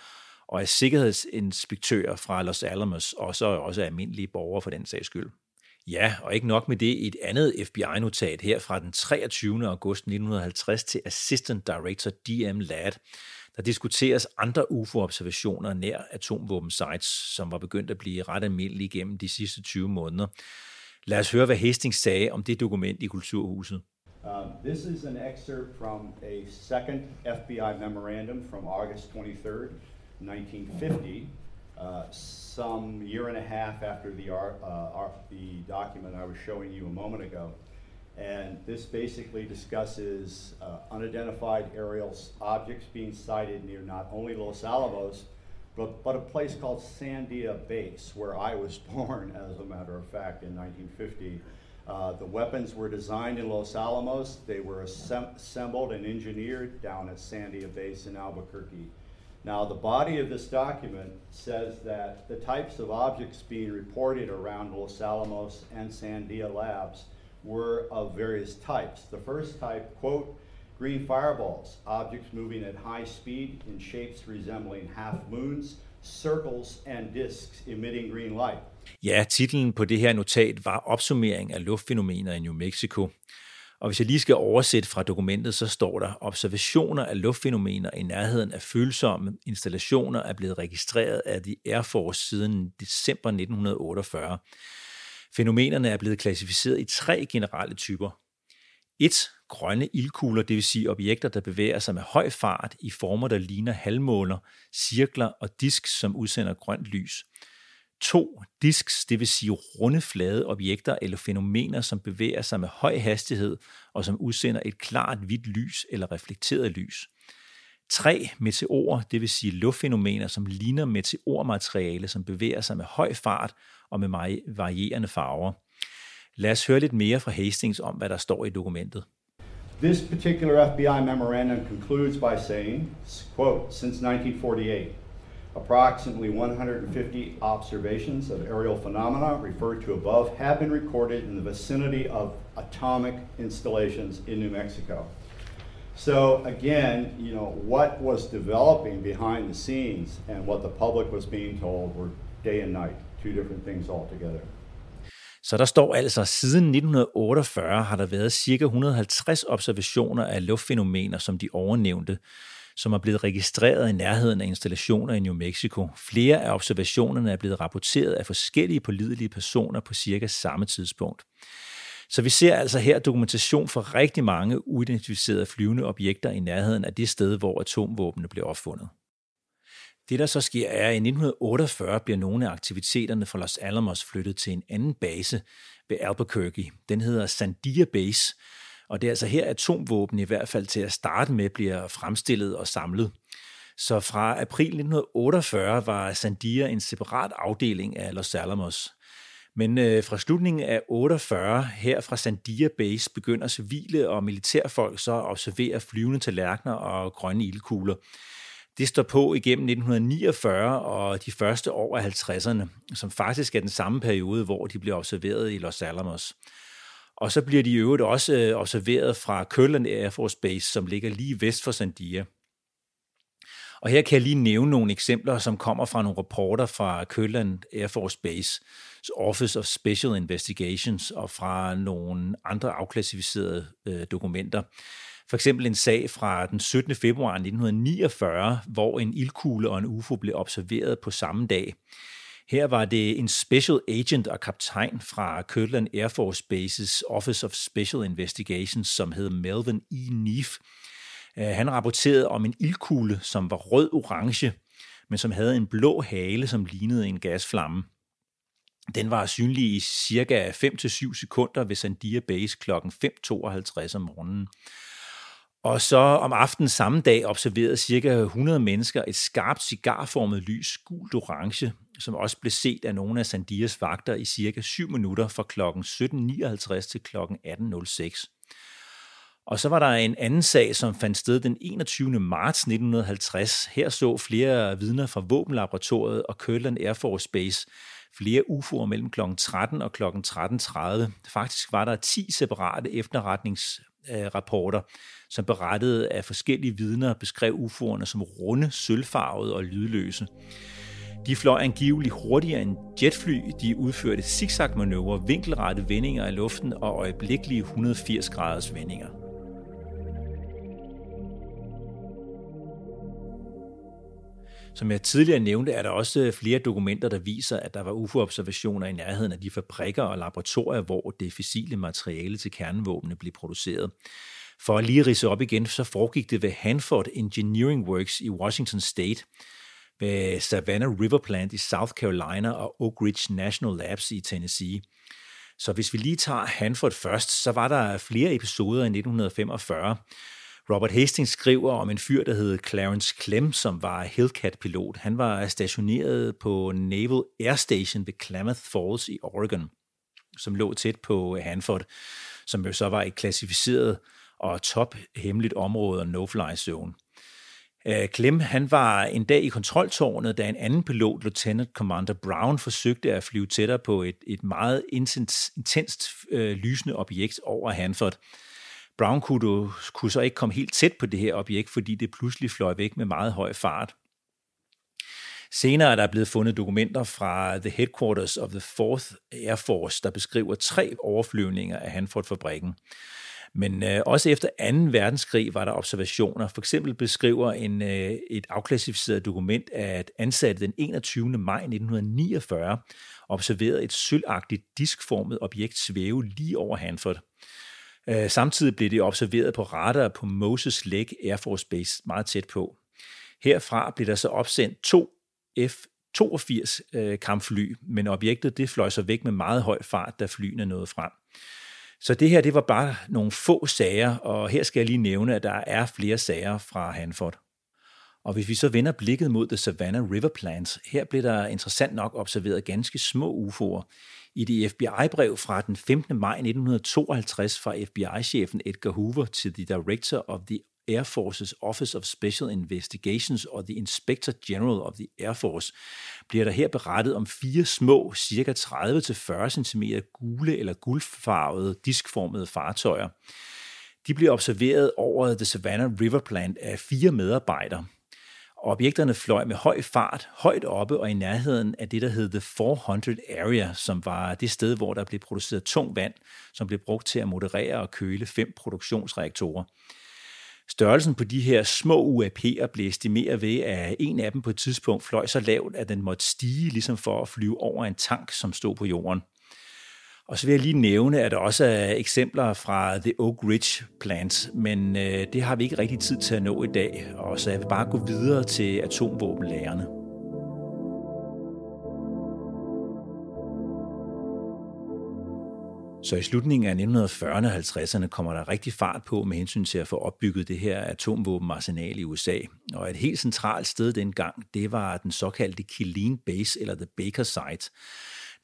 og af sikkerhedsinspektører fra Los Alamos, og så også almindelige borgere for den sags skyld. Ja, og ikke nok med det, et andet FBI-notat her fra den 23. august 1950 til Assistant Director D.M. Ladd, der diskuteres andre UFO-observationer nær atomvåben-sites, som var begyndt at blive ret almindelige gennem de sidste 20 måneder. Lad os høre, hvad Hastings sagde om det dokument i Kulturhuset. Uh, this is an excerpt from a second FBI memorandum from August 23rd, 1950, uh, some year and a half after the, uh, uh, the document I was showing you a moment ago. And this basically discusses uh, unidentified aerial objects being sighted near not only Los Alamos, but, but a place called Sandia Base, where I was (laughs) born, as a matter of fact, in 1950. Uh, the weapons were designed in Los Alamos. They were assembled and engineered down at Sandia Base in Albuquerque, Now, the body of this document says that the types of objects being reported around Los Alamos and Sandia Labs were of various types. The first type, quote, green fireballs, objects moving at high speed in shapes resembling half moons, circles and disks emitting green light. Ja, titlen på det her notat var opsummering af luftfænomener i New Mexico. Og hvis jeg lige skal oversætte fra dokumentet, så står der, observationer af luftfænomener i nærheden af følsomme installationer er blevet registreret af de Air Force siden december 1948. Fænomenerne er blevet klassificeret i tre generelle typer. 1. Grønne ildkugler, det vil sige objekter, der bevæger sig med høj fart i former, der ligner halvmåner, cirkler og disk, som udsender grønt lys. 2. Disks, det vil sige runde flade objekter eller fænomener, som bevæger sig med høj hastighed og som udsender et klart hvidt lys eller reflekteret lys. 3. Meteorer, det vil sige luftfænomener, som ligner meteormateriale, som bevæger sig med høj fart og med varierende farver. Lad os høre lidt mere fra Hastings om, hvad der står i dokumentet. This particular FBI memorandum concludes by saying, quote, since 1948, approximately 150 observations of aerial phenomena referred to above have been recorded in the vicinity of atomic installations in New Mexico. So again, you know, what was developing behind the scenes and what the public was being told were day and night, two different things altogether. Så der står altså, siden 1948 har der været ca. 150 observationer af luftfænomener, som de overnævnte, som er blevet registreret i nærheden af installationer i New Mexico. Flere af observationerne er blevet rapporteret af forskellige pålidelige personer på cirka samme tidspunkt. Så vi ser altså her dokumentation for rigtig mange uidentificerede flyvende objekter i nærheden af det sted, hvor atomvåbnene blev opfundet. Det, der så sker, er, at i 1948 bliver nogle af aktiviteterne fra Los Alamos flyttet til en anden base ved Albuquerque. Den hedder Sandia Base, og det er altså her atomvåben i hvert fald til at starte med bliver fremstillet og samlet. Så fra april 1948 var Sandia en separat afdeling af Los Alamos. Men øh, fra slutningen af 48 her fra Sandia Base begynder civile og militærfolk så at observere flyvende tallerkener og grønne ildkugler. Det står på igennem 1949 og de første år af 50'erne, som faktisk er den samme periode, hvor de bliver observeret i Los Alamos. Og så bliver de i øvrigt også øh, observeret fra Kirtland Air Force Base, som ligger lige vest for Sandia. Og her kan jeg lige nævne nogle eksempler, som kommer fra nogle rapporter fra Køland Air Force Base, Office of Special Investigations og fra nogle andre afklassificerede øh, dokumenter. For eksempel en sag fra den 17. februar 1949, hvor en ildkugle og en UFO blev observeret på samme dag. Her var det en special agent og kaptajn fra Kirtland Air Force Bases Office of Special Investigations, som hed Melvin E. Neef. Øh, han rapporterede om en ildkugle, som var rød-orange, men som havde en blå hale, som lignede en gasflamme. Den var synlig i cirka 5-7 sekunder ved Sandia Base kl. 5.52 om morgenen. Og så om aftenen samme dag observerede ca. 100 mennesker et skarpt cigarformet lys, gult orange, som også blev set af nogle af Sandias vagter i cirka 7 minutter fra kl. 17.59 til kl. 18.06. Og så var der en anden sag, som fandt sted den 21. marts 1950. Her så flere vidner fra våbenlaboratoriet og Kirtland Air Force Base flere UFO'er mellem kl. 13 og kl. 13.30. Faktisk var der 10 separate efterretningsrapporter, som berettede at forskellige vidner beskrev UFO'erne som runde, sølvfarvede og lydløse. De fløj angiveligt hurtigere end jetfly. De udførte zigzag-manøvrer, vinkelrette vendinger i luften og øjeblikkelige 180 graders vendinger. Som jeg tidligere nævnte, er der også øh, flere dokumenter, der viser, at der var UFO-observationer i nærheden af de fabrikker og laboratorier, hvor det fissile materiale til kernevåbne blev produceret. For at lige rise op igen, så foregik det ved Hanford Engineering Works i Washington State, ved Savannah River Plant i South Carolina og Oak Ridge National Labs i Tennessee. Så hvis vi lige tager Hanford først, så var der flere episoder i 1945. Robert Hastings skriver om en fyr, der hed Clarence Clem, som var Hellcat-pilot. Han var stationeret på Naval Air Station ved Klamath Falls i Oregon, som lå tæt på Hanford, som jo så var et klassificeret og top hemmeligt område og no-fly zone. Øh, Clem han var en dag i kontroltårnet, da en anden pilot, Lieutenant Commander Brown, forsøgte at flyve tættere på et, et meget intens, intenst øh, lysende objekt over Hanford. Brown kunne, kunne så ikke komme helt tæt på det her objekt, fordi det pludselig fløj væk med meget høj fart. Senere er der blevet fundet dokumenter fra The Headquarters of the 4th Air Force, der beskriver tre overflyvninger af Hanford-fabrikken. Men øh, også efter 2. verdenskrig var der observationer. For eksempel beskriver en, øh, et afklassificeret dokument, at ansatte den 21. maj 1949 observerede et sølvagtigt diskformet objekt svæve lige over Hanford. Øh, samtidig blev det observeret på radar på Moses Lake Air Force Base meget tæt på. Herfra blev der så opsendt to F-82 øh, kampfly, men objektet det fløj så væk med meget høj fart, da flyene nåede frem. Så det her, det var bare nogle få sager, og her skal jeg lige nævne, at der er flere sager fra Hanford. Og hvis vi så vender blikket mod The Savannah River Plants, her blev der interessant nok observeret ganske små UFO'er. I det FBI-brev fra den 15. maj 1952 fra FBI-chefen Edgar Hoover til the Director of the Air Force's Office of Special Investigations og The Inspector General of the Air Force, bliver der her berettet om fire små, cirka 30-40 cm gule eller guldfarvede, diskformede fartøjer. De bliver observeret over The Savannah River Plant af fire medarbejdere. Objekterne fløj med høj fart, højt oppe og i nærheden af det, der hed The 400 Area, som var det sted, hvor der blev produceret tung vand, som blev brugt til at moderere og køle fem produktionsreaktorer. Størrelsen på de her små UAP'er blev estimeret ved, at en af dem på et tidspunkt fløj så lavt, at den måtte stige ligesom for at flyve over en tank, som stod på jorden. Og så vil jeg lige nævne, at der også er eksempler fra The Oak Ridge Plant, men øh, det har vi ikke rigtig tid til at nå i dag, og så jeg vil bare gå videre til atomvåbenlærerne. Så i slutningen af 1940'erne og 50'erne kommer der rigtig fart på med hensyn til at få opbygget det her atomvåbenarsenal i USA. Og et helt centralt sted dengang, det var den såkaldte Killeen Base, eller The Baker Site.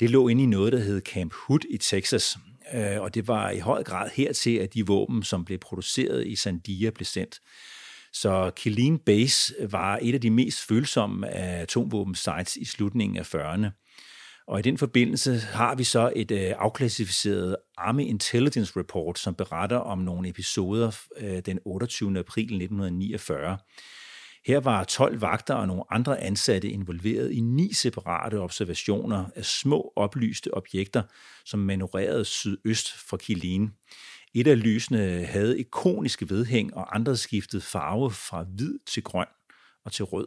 Det lå inde i noget, der hed Camp Hood i Texas, øh, og det var i høj grad hertil, at de våben, som blev produceret i Sandia, blev sendt. Så Killeen Base var et af de mest følsomme atomvåben sites i slutningen af 40'erne. Og i den forbindelse har vi så et øh, afklassificeret Army Intelligence Report, som beretter om nogle episoder øh, den 28. april 1949. Her var 12 vagter og nogle andre ansatte involveret i ni separate observationer af små oplyste objekter, som manøvrerede sydøst fra Kilin. Et af lysene havde ikoniske vedhæng, og andre skiftede farve fra hvid til grøn og til rød.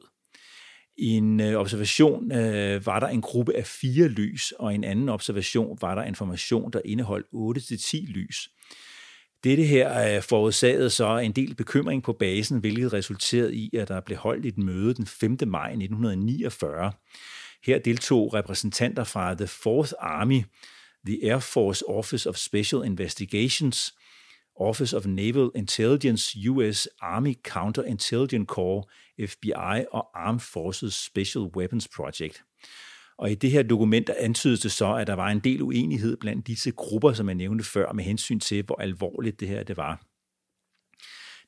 I en øh, observation øh, var der en gruppe af fire lys, og i en anden observation var der information, der indeholdt 8-10 lys. Dette her øh, forårsagede så en del bekymring på basen, hvilket resulterede i, at der blev holdt et møde den 5. maj 1949. Her deltog repræsentanter fra The Fourth Army, the Air Force Office of Special Investigations, Office of Naval Intelligence, US Army Counterintelligence Corps, FBI og Armed Forces Special Weapons Project. Og i det her dokument der antydes det så, at der var en del uenighed blandt disse grupper, som jeg nævnte før, med hensyn til, hvor alvorligt det her det var.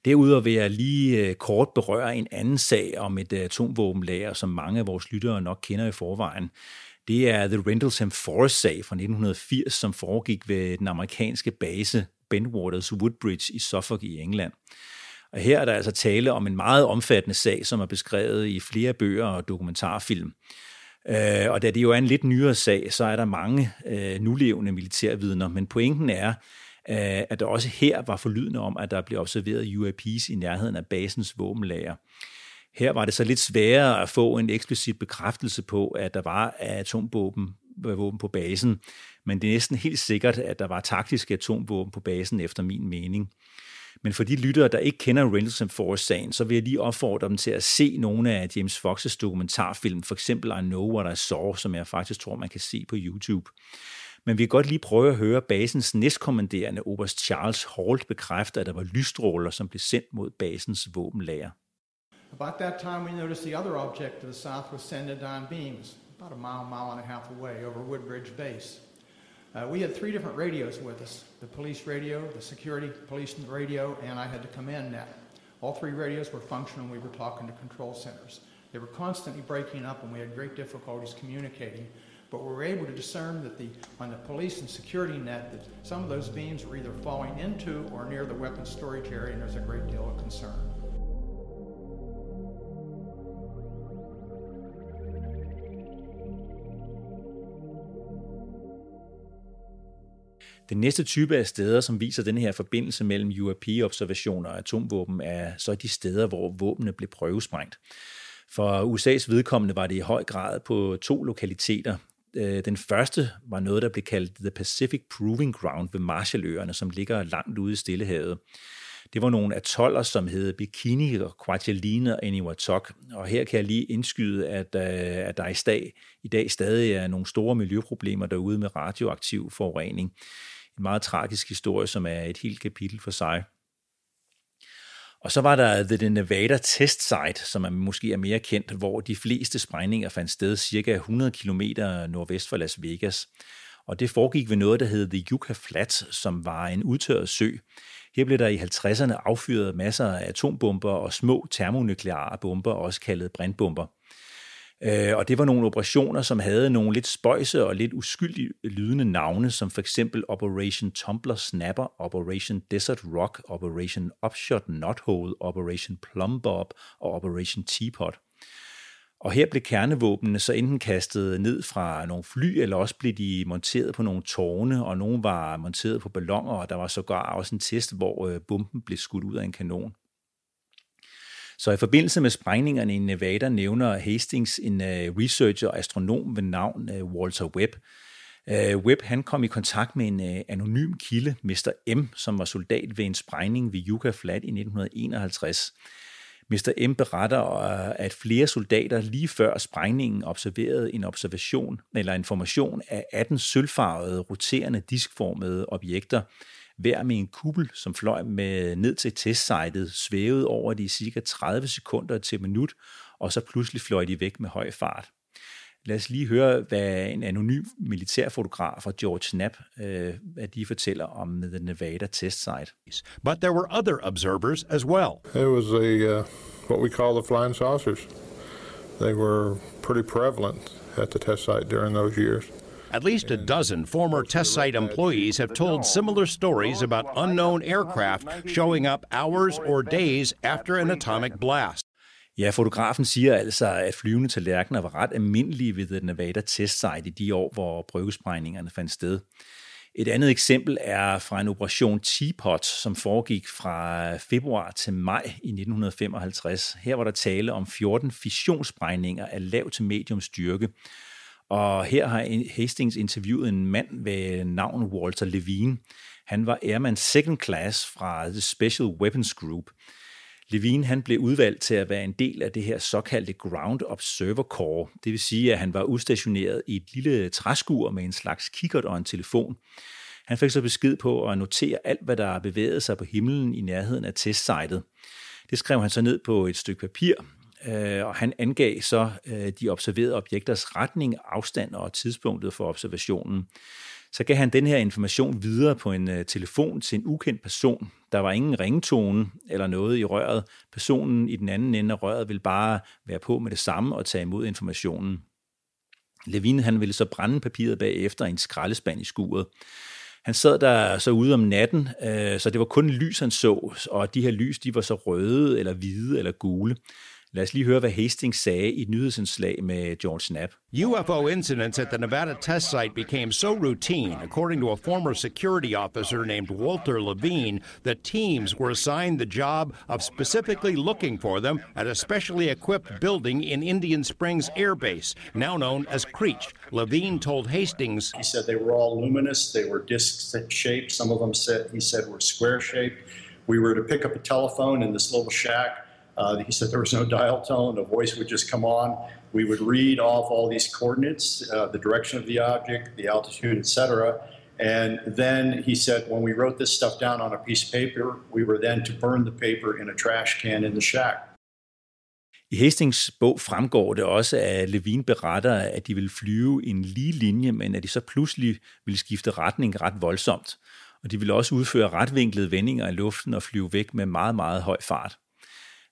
Derudover vil jeg lige øh, kort berøre en anden sag om et øh, atomvåbenlager, som mange af vores lyttere nok kender i forvejen. Det er The Rendlesham Forest-sag fra 1980, som foregik ved den amerikanske base Bentwaters Woodbridge i Suffolk i England. Og her er der altså tale om en meget omfattende sag, som er beskrevet i flere bøger og dokumentarfilm. Øh, og da det jo er en lidt nyere sag, så er der mange øh, nulevende militærvidner, men pointen er, øh, at der også her var forlydende om, at der blev observeret UAP's i nærheden af basens våbenlager. Her var det så lidt sværere at få en eksplicit bekræftelse på, at der var atomvåben våben på basen, men det er næsten helt sikkert, at der var taktiske atomvåben på basen, efter min mening. Men for de lyttere, der ikke kender Rendlesham Force-sagen, så vil jeg lige opfordre dem til at se nogle af James Fox's dokumentarfilm, for eksempel I Know What I Saw, som jeg faktisk tror, man kan se på YouTube. Men vi kan godt lige prøve at høre basens næstkommanderende Oberst Charles Holt bekræfte, at der var lysstråler, som blev sendt mod basens våbenlager. About that time we noticed the other object to the south was sending down beams, about a mile, mile and a half away over Woodbridge Base. Uh, we had three different radios with us the police radio, the security police radio, and I had to come in net. All three radios were functional. We were talking to control centers. They were constantly breaking up, and we had great difficulties communicating. But we were able to discern that the on the police and security net that some of those beams were either falling into or near the weapons storage area, and there's a great deal of concern. Den næste type af steder, som viser den her forbindelse mellem UAP-observationer og atomvåben, er så de steder, hvor våbnene blev prøvesprængt. For USA's vedkommende var det i høj grad på to lokaliteter. Øh, den første var noget, der blev kaldt The Pacific Proving Ground ved Marshalløerne, som ligger langt ude i Stillehavet. Det var nogle atoller, som hed Bikini, Kwajalein og Eniwetok. Og her kan jeg lige indskyde, at, øh, at der i dag, i dag stadig er nogle store miljøproblemer derude med radioaktiv forurening. En meget tragisk historie, som er et helt kapitel for sig. Og så var der The Nevada Test Site, som er måske er mere kendt, hvor de fleste sprængninger fandt sted cirka 100 km nordvest for Las Vegas. Og det foregik ved noget, der hed The Yucca Flats, som var en udtørret sø. Her blev der i 50'erne affyret masser af atombomber og små termonukleare bomber, også kaldet brandbomber. Øh, og det var nogle operationer, som havde nogle lidt spøjse og lidt uskyldige lydende navne, som for eksempel Operation Tumbler Snapper, Operation Desert Rock, Operation Upshot Knothole, Operation Plum Bob og Operation Teapot. Og her blev kernevåbnene så enten kastet ned fra nogle fly, eller også blev de monteret på nogle tårne, og nogle var monteret på ballonger, og der var sågar også en test, hvor øh, bomben blev skudt ud af en kanon. Så i forbindelse med sprængningerne i Nevada nævner Hastings en øh, researcher og astronom ved navn øh, Walter Webb. Øh, Webb han kom i kontakt med en anonym kilde, Mr. M, som var soldat ved en sprængning ved Yucca Flat i 1951. Mr. M beretter, at flere soldater lige før sprængningen observerede en observation eller en formation af 18 sølvfarvede, roterende, diskformede objekter, hver med en kuppel, som fløj med ned til testsitet, svævede over de cirka 30 sekunder til minut, og så pludselig fløj de væk med høj fart. Lad os lige høre, hvad en anonym militærfotograf fra George Knapp, øh, hvad de fortæller om The Nevada Test Site. But there were other observers as well. It was a, uh, what we call the flying saucers. They were pretty prevalent at the test site during those years. At least a dozen former test site employees have told similar stories about unknown aircraft showing up hours or days after an atomic blast. Ja, fotografen siger altså, at flyvende tallerkener var ret almindelige ved The Nevada Test Site i de år, hvor prøvesprængningerne fandt sted. Et andet eksempel er fra en operation Teapot, som foregik fra februar til maj i 1955. Her var der tale om 14 fissionssprængninger af lav til medium styrke, og her har Hastings interviewet en mand ved navn Walter Levine. Han var Airman Second Class fra The Special Weapons Group. Levine han blev udvalgt til at være en del af det her såkaldte Ground Observer Corps. Det vil sige, at han var udstationeret i et lille træskur med en slags kikkert og en telefon. Han fik så besked på at notere alt, hvad der bevægede sig på himlen i nærheden af testsitet. Det skrev han så ned på et stykke papir, øh, og han angav så øh, de observerede objekters retning, afstand og tidspunktet for observationen. Så gav han den her information videre på en øh, telefon til en ukendt person. Der var ingen ringetone eller noget i røret. Personen i den anden ende af røret ville bare være på med det samme og tage imod informationen. Levin han ville så brænde papiret bagefter i en skraldespand i skuret. Han sad der så ude om natten, øh, så det var kun lys, han så, og de her lys, de var så røde, eller hvide, eller gule. Lad os lige høre, hvad Hastings sagde i et nyhedsindslag med George Knapp. UFO incidents at the Nevada test site became so routine, according to a former security officer named Walter Levine, that teams were assigned the job of specifically looking for them at a specially equipped building in Indian Springs Air Base, now known as Creech. Levine told Hastings, He said they were all luminous, they were disc shaped, some of them said, he said were square shaped. We were to pick up a telephone in this little shack Uh, he said there was no dial tone, a voice would just come on. We would read off all these coordinates, uh, the direction of the object, the altitude, etc. And then he said when we wrote this stuff down on a piece of paper, we were then to burn the paper in a trash can in the shack. I Hastings bog fremgår det også, at Levine beretter, at de ville flyve en lige linje, men at de så pludselig ville skifte retning ret voldsomt. Og de ville også udføre retvinklede vendinger i luften og flyve væk med meget, meget høj fart.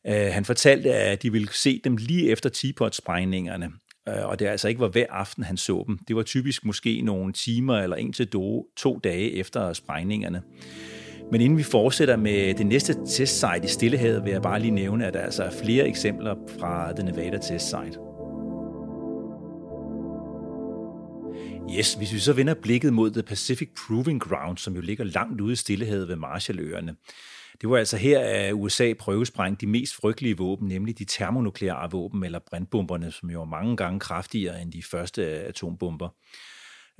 Øh, han fortalte, at de ville se dem lige efter Teapot-sprængningerne, øh, og det altså ikke var hver aften, han så dem. Det var typisk måske nogle timer eller en til to dage efter sprængningerne. Men inden vi fortsætter med det næste testsite i Stillehavet, vil jeg bare lige nævne, at der altså er flere eksempler fra The Nevada testsite. Yes, hvis vi så vender blikket mod The Pacific Proving Ground, som jo ligger langt ude i Stillehavet ved Marshalløerne. Det var altså her, at USA prøvesprængte de mest frygtelige våben, nemlig de termonukleare våben, eller brandbomberne, som jo var mange gange kraftigere end de første atombomber.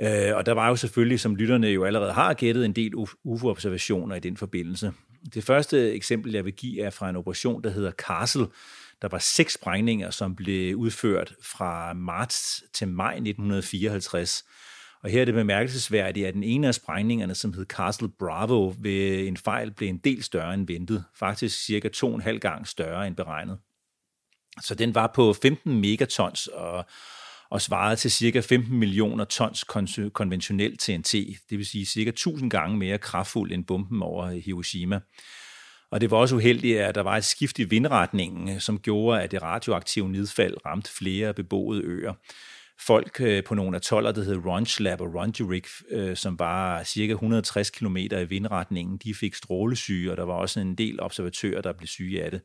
Øh, og der var jo selvfølgelig, som lytterne jo allerede har gættet, en del UFO-observationer i den forbindelse. Det første eksempel, jeg vil give, er fra en operation, der hedder Castle. Der var seks sprængninger, som blev udført fra marts til maj 1954. Og her er det bemærkelsesværdigt, at den ene af sprængningerne, som hed Castle Bravo, ved en fejl blev en del større end ventet. Faktisk cirka to og en halv gang større end beregnet. Så den var på 15 megatons, og, og svarede til cirka 15 millioner tons konventionel TNT, det vil sige cirka 1000 gange mere kraftfuld end bomben over Hiroshima. Og det var også uheldigt, at der var et skift i vindretningen, som gjorde, at det radioaktive nedfald ramte flere beboede øer. Folk øh, på nogle atoller, der hed Lab og Rongerik, øh, som var cirka 160 km i vindretningen, de fik strålesyge, og der var også en del observatører, der blev syge af det.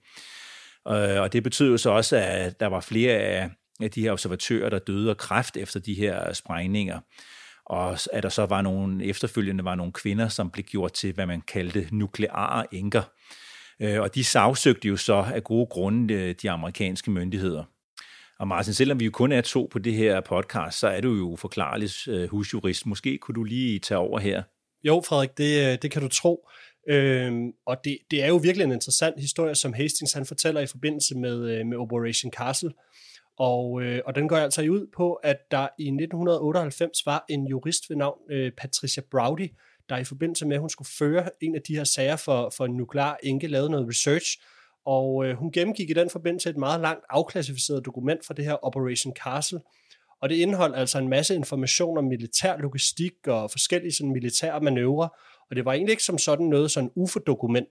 Øh, og det betød jo så også, at der var flere af af de her observatører, der døde af kræft efter de her sprængninger. Og at der så var nogle efterfølgende var nogle kvinder, som blev gjort til, hvad man kaldte nukleare enker. Øh, og de sagsøgte jo så af gode grunde øh, de amerikanske myndigheder. Og Martin, selvom vi jo kun er to på det her podcast, så er du jo forklarlig øh, husjurist. Måske kunne du lige tage over her. Jo, Frederik, det, øh, det kan du tro. Øhm, og det, det er jo virkelig en interessant historie, som Hastings han fortæller i forbindelse med, øh, med Operation Castle. Og, øh, og den går altså ud på, at der i 1998 var en jurist ved navn øh, Patricia Browdy, der i forbindelse med, at hun skulle føre en af de her sager for, for en nuklear enke, lavede noget research, og øh, hun gennemgik i den forbindelse et meget langt afklassificeret dokument fra det her Operation Castle, og det indeholdt altså en masse information om militær logistik og forskellige sådan militære manøvrer, og det var egentlig ikke som sådan noget sådan UFO-dokument,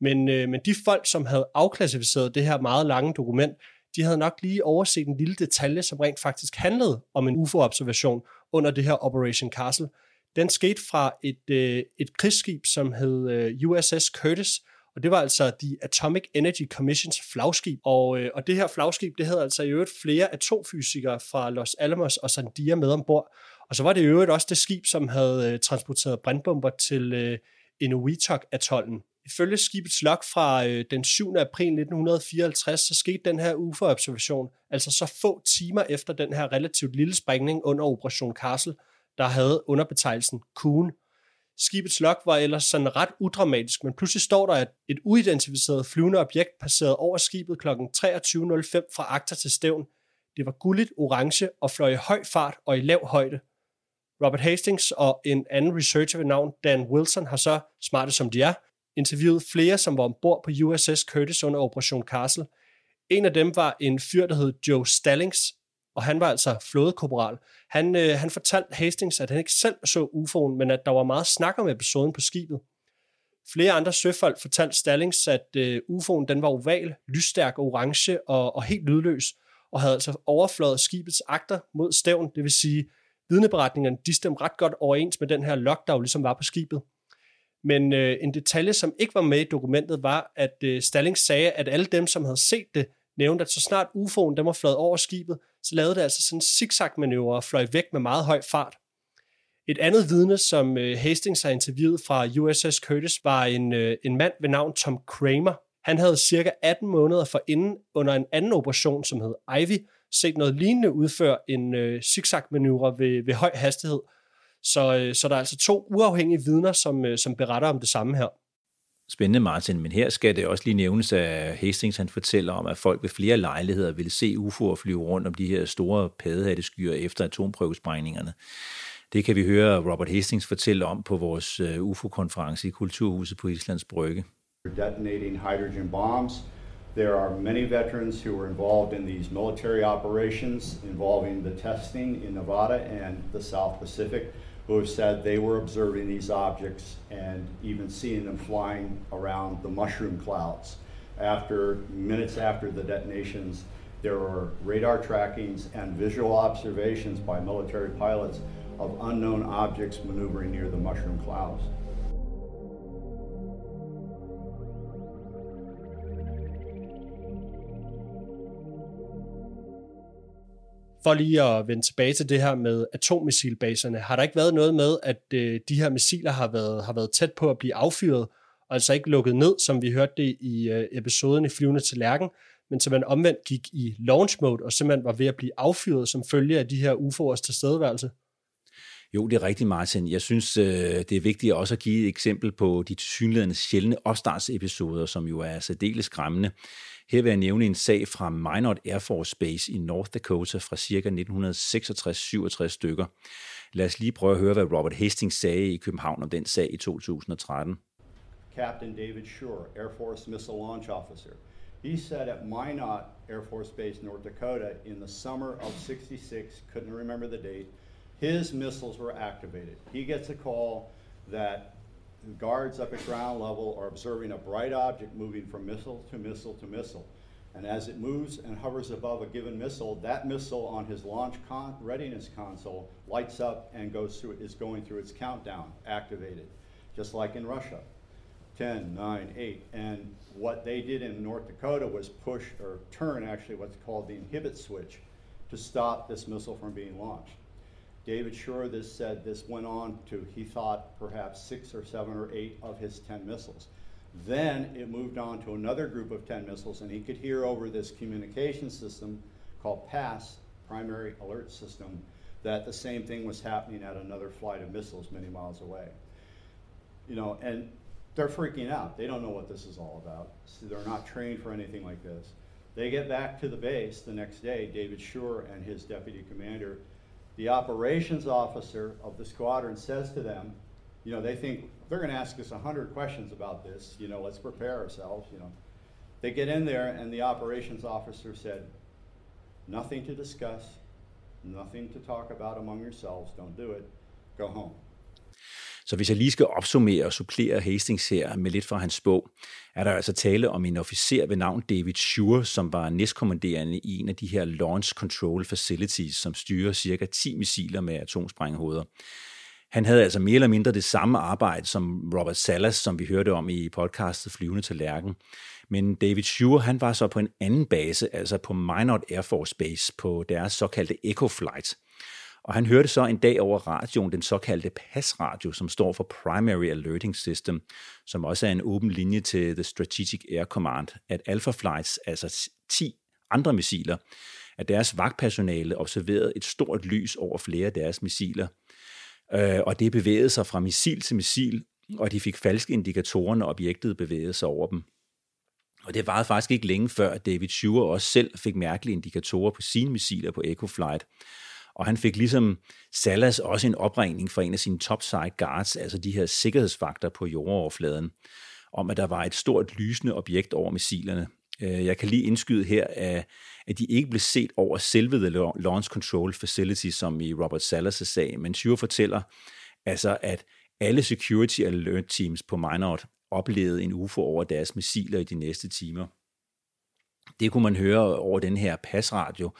men, øh, men de folk, som havde afklassificeret det her meget lange dokument, de havde nok lige overset en lille detalje, som rent faktisk handlede om en UFO-observation under det her Operation Castle. Den skete fra et, øh, et krigsskib, som hed øh, USS Curtis, og det var altså The Atomic Energy Commissions flagskib. Og, øh, og det her flagskib, det havde altså i øvrigt flere atomfysikere fra Los Alamos og Sandia med ombord. Og så var det i øvrigt også det skib, som havde øh, transporteret brandbomber til øh, Inuitok-atollen. Ifølge skibets log fra øh, den 7. april 1954, så skete den her UFO-observation, altså så få timer efter den her relativt lille sprængning under Operation Castle, der havde underbetegnelsen Kuhn. Skibets log var ellers sådan ret udramatisk, men pludselig står der, at et uidentificeret flyvende objekt passerede over skibet kl. 23.05 fra akter til stævn. Det var gulligt orange og fløj i høj fart og i lav højde. Robert Hastings og en anden researcher ved navn Dan Wilson har så, smarte som de er, interviewet flere, som var ombord på USS Curtis under Operation Castle. En af dem var en fyr, der hed Joe Stallings, og han var altså flådekorporal. Han, øh, han fortalte Hastings, at han ikke selv så UFO'en, men at der var meget snak om episoden på skibet. Flere andre søfolk fortalte Stallings, at øh, UFO'en den var oval, lysstærk orange og, og helt lydløs, og havde altså overfløjet skibets akter mod stævn, det vil sige, vidneberetningerne de stemte ret godt overens med den her log, der jo ligesom var på skibet. Men øh, en detalje, som ikke var med i dokumentet, var, at øh, Stallings sagde, at alle dem, som havde set det, nævnte, at så snart UFO'en dem var fløjet over skibet, så lavede det altså sådan en zigzag-manøvre og fløj væk med meget høj fart. Et andet vidne, som øh, Hastings har interviewet fra USS Curtis, var en, øh, en mand ved navn Tom Kramer. Han havde cirka 18 måneder for inden under en anden operation, som hed Ivy, set noget lignende udføre en øh, zigzag-manøvre ved, ved høj hastighed, så, øh, så der er altså to uafhængige vidner, som, øh, som beretter om det samme her. Spændende, Martin, men her skal det også lige nævnes, at Hastings han fortæller om, at folk ved flere lejligheder ville se UFO'er flyve rundt om de her store paddehatteskyer efter atomprøvesprængningerne. Det kan vi høre Robert Hastings fortælle om på vores øh, UFO-konference i Kulturhuset på Islands Brygge. Detonating hydrogen bombs. There are many veterans who were involved in these military operations involving the testing in Nevada and the South Pacific. Who have said they were observing these objects and even seeing them flying around the mushroom clouds. after minutes after the detonations, there were radar trackings and visual observations by military pilots of unknown objects maneuvering near the mushroom clouds. For lige at vende tilbage til det her med atommissilbaserne, har der ikke været noget med, at øh, de her missiler har været, har været tæt på at blive affyret, og altså ikke lukket ned, som vi hørte det i øh, episoden i Flyvende til Lærken, men simpelthen omvendt gik i launch mode, og simpelthen var ved at blive affyret som følge af de her UFO'ers tilstedeværelse? Jo, det er rigtigt, Martin. Jeg synes, øh, det er vigtigt også at give et eksempel på de tilsyneladende sjældne opstartsepisoder, som jo er særdeles skræmmende. Her vil jeg nævne en sag fra Minot Air Force Base i North Dakota fra ca. 1966-67 stykker. Lad os lige prøve at høre, hvad Robert Hastings sagde i København om den sag i 2013. Captain David Shore, Air Force Missile Launch Officer. He said at Minot Air Force Base, North Dakota, in the summer of 66, couldn't remember the date, his missiles were activated. He gets a call that guards up at ground level are observing a bright object moving from missile to missile to missile. And as it moves and hovers above a given missile, that missile on his launch con- readiness console lights up and goes through, is going through its countdown, activated, just like in Russia. 10, 9, 8. And what they did in North Dakota was push or turn actually what's called the inhibit switch to stop this missile from being launched. David Shore this said this went on to, he thought, perhaps six or seven or eight of his 10 missiles. Then it moved on to another group of 10 missiles, and he could hear over this communication system called PASS, Primary Alert System, that the same thing was happening at another flight of missiles many miles away. You know, and they're freaking out. They don't know what this is all about. So they're not trained for anything like this. They get back to the base the next day, David Shore and his deputy commander the operations officer of the squadron says to them, you know, they think they're going to ask us 100 questions about this, you know, let's prepare ourselves, you know. They get in there, and the operations officer said, nothing to discuss, nothing to talk about among yourselves, don't do it, go home. Så hvis jeg lige skal opsummere og supplere Hastings her med lidt fra hans bog, er der altså tale om en officer ved navn David Shure, som var næstkommanderende i en af de her Launch Control Facilities, som styrer cirka 10 missiler med atomsprænghoveder. Han havde altså mere eller mindre det samme arbejde som Robert Salas, som vi hørte om i podcastet Flyvende til Lærken. Men David Shure, han var så på en anden base, altså på Minot Air Force Base, på deres såkaldte Echo Flight – og han hørte så en dag over radioen den såkaldte PAS-radio, som står for Primary Alerting System, som også er en åben linje til The Strategic Air Command, at Alpha Flights, altså 10 andre missiler, at deres vagtpersonale observerede et stort lys over flere af deres missiler. Øh, og det bevægede sig fra missil til missil, og de fik falske indikatorer, når objektet bevægede sig over dem. Og det varede faktisk ikke længe før, at David Shure også selv fik mærkelige indikatorer på sine missiler på Echo Flight. Og han fik ligesom Salas også en opringning fra en af sine topside guards, altså de her sikkerhedsvagter på jordoverfladen, om at der var et stort lysende objekt over missilerne. Øh, jeg kan lige indskyde her, at de ikke blev set over selve The Launch Control Facility, som i Robert Salas' sag, men Shure fortæller altså, at alle security alert teams på Minot oplevede en UFO over deres missiler i de næste timer. Det kunne man høre over den her passradio.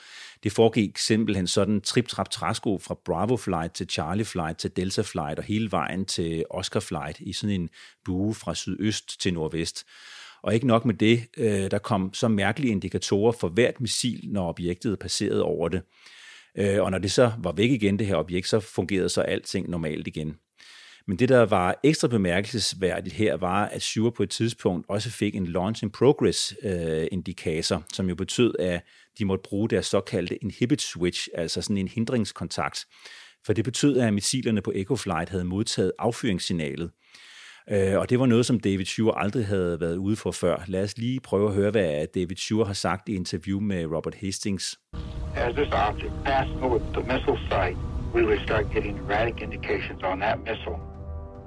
Det foregik simpelthen sådan trip-trap træsko fra Bravo Flight til Charlie Flight til Delta Flight og hele vejen til Oscar Flight i sådan en bue fra sydøst til nordvest. Og ikke nok med det, øh, der kom så mærkelige indikatorer for hvert missil, når objektet passerede over det. Øh, og når det så var væk igen, det her objekt, så fungerede så alting normalt igen. Men det, der var ekstra bemærkelsesværdigt her, var, at Shure på et tidspunkt også fik en launch in progress øh, indikator, som jo betød, at de måtte bruge deres såkaldte inhibit switch, altså sådan en hindringskontakt. For det betød, at missilerne på Echo Flight havde modtaget affyringssignalet. Øh, og det var noget, som David Shure aldrig havde været ude for før. Lad os lige prøve at høre, hvad David Shure har sagt i interview med Robert Hastings. As this object passed over the missile site, we would start getting erratic indications on that missile.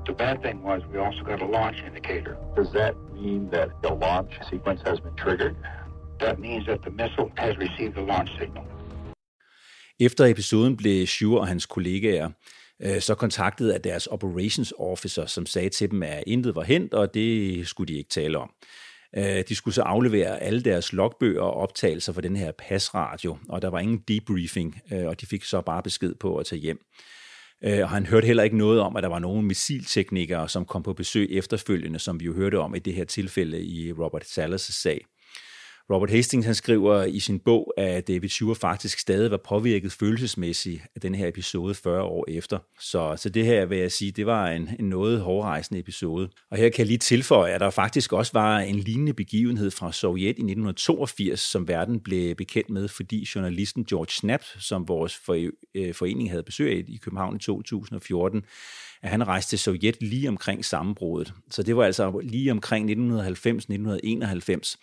The bad thing was we also got a launch indicator. Does that mean that the launch sequence has been triggered? That means that the missile has received the launch signal. Efter episoden blev Shure og hans kollegaer øh, så kontaktet af deres operations officer, som sagde til dem, at intet var hent, og det skulle de ikke tale om. Øh, de skulle så aflevere alle deres logbøger og optagelser for den her pasradio, og der var ingen debriefing, øh, og de fik så bare besked på at tage hjem. Øh, og han hørte heller ikke noget om, at der var nogen missilteknikere, som kom på besøg efterfølgende, som vi jo hørte om i det her tilfælde i Robert Salas' sag. Robert Hastings han skriver i sin bog, at David Shure faktisk stadig var påvirket følelsesmæssigt af den her episode 40 år efter. Så, så det her vil jeg sige, det var en, en noget hårdrejsende episode. Og her kan jeg lige tilføje, at der faktisk også var en lignende begivenhed fra Sovjet i 1982, som verden blev bekendt med, fordi journalisten George Snap, som vores øh, forening havde besøg af i København i 2014, at han rejste til Sovjet lige omkring sammenbruddet. Så det var altså lige omkring 1990-1991.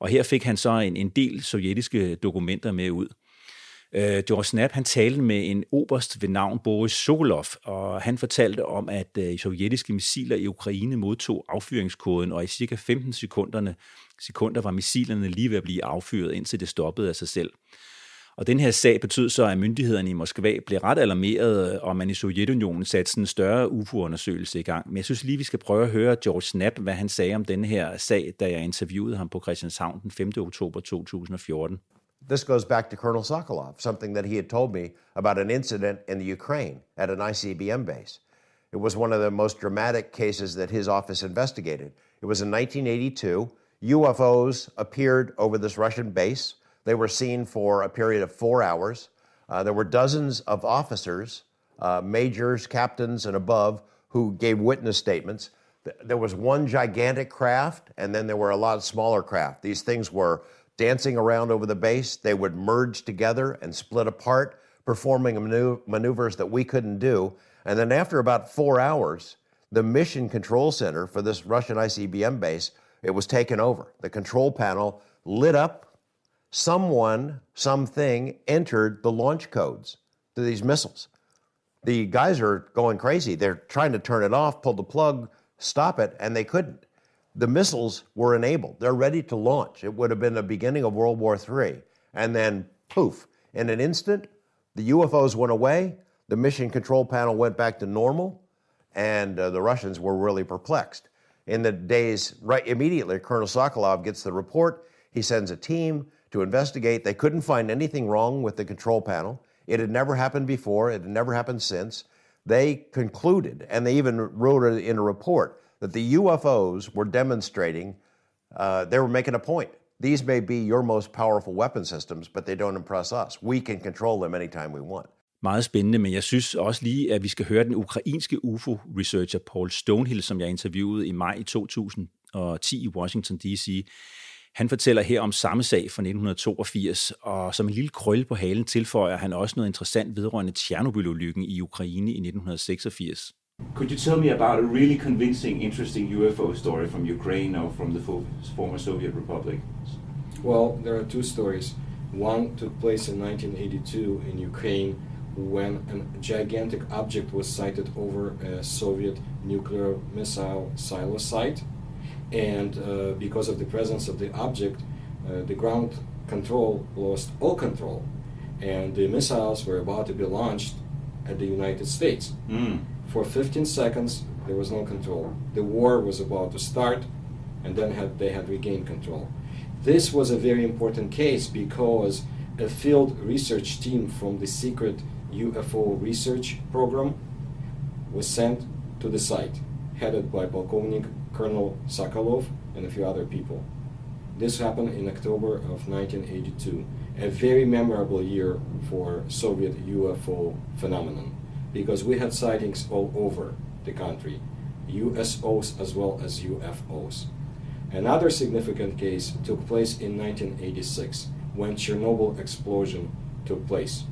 Og her fik han så en, en del sovjetiske dokumenter med ud. Øh, George Snap han talte med en oberst ved navn Boris Sokolov, og han fortalte om, at øh, sovjetiske missiler i Ukraine modtog affyringskoden, og i cirka 15 sekunderne, sekunder var missilerne lige ved at blive affyret, indtil det stoppede af sig selv. Og den her sag betød så, at myndighederne i Moskva blev ret alarmeret, og man i Sovjetunionen satte sådan en større UFO-undersøgelse i gang. Men jeg synes lige, vi skal prøve at høre George Knapp, hvad han sagde om den her sag, da jeg interviewede ham på Christianshavn den 5. oktober 2014. This goes back to Colonel Sokolov, something that he had told me about an incident in the Ukraine at an ICBM base. It was one of the most dramatic cases that his office investigated. It was in 1982. UFOs appeared over this Russian base. They were seen for a period of four hours. Uh, there were dozens of officers, uh, majors, captains, and above, who gave witness statements. There was one gigantic craft, and then there were a lot of smaller craft. These things were dancing around over the base. They would merge together and split apart, performing maneuvers that we couldn't do. And then after about four hours, the mission control center for this Russian ICBM base, it was taken over. The control panel lit up someone, something entered the launch codes to these missiles. The guys are going crazy. They're trying to turn it off, pull the plug, stop it, and they couldn't. The missiles were enabled. They're ready to launch. It would have been the beginning of World War III. And then, poof, in an instant, the UFOs went away, the mission control panel went back to normal, and uh, the Russians were really perplexed. In the days right immediately, Colonel Sokolov gets the report. He sends a team to investigate. They couldn't find anything wrong with the control panel. It had never happened before, it had never happened since. They concluded, and they even wrote it in a report, that the UFOs were demonstrating, uh, they were making a point. These may be your most powerful weapon systems, but they don't impress us. We can control them anytime we want. Meget spændende, men jeg synes også lige, at vi skal høre den ukrainske UFO-researcher Paul Stonehill, som jeg interviewede i maj 2010 i Washington D.C. Han fortæller her om samme sag fra 1982, og som en lille krølle på halen tilføjer han også noget interessant vedrørende Tjernobyl-ulykken i Ukraine i 1986. Could you tell me about a really convincing, interesting UFO story from Ukraine or from the former Soviet Republic? Well, there are two stories. One took place in 1982 in Ukraine when a gigantic object was sighted over a Soviet nuclear missile silo site. And uh, because of the presence of the object, uh, the ground control lost all control, and the missiles were about to be launched at the United States. Mm. For 15 seconds, there was no control. The war was about to start, and then had, they had regained control. This was a very important case because a field research team from the secret UFO research program was sent to the site, headed by Polkovnik Colonel Sokolov, and a few other people. This happened in October of 1982, a very memorable year for Soviet UFO phenomenon, because we had sightings all over the country, USOs as well as UFOs. Another significant case took place in 1986 when Chernobyl explosion took place.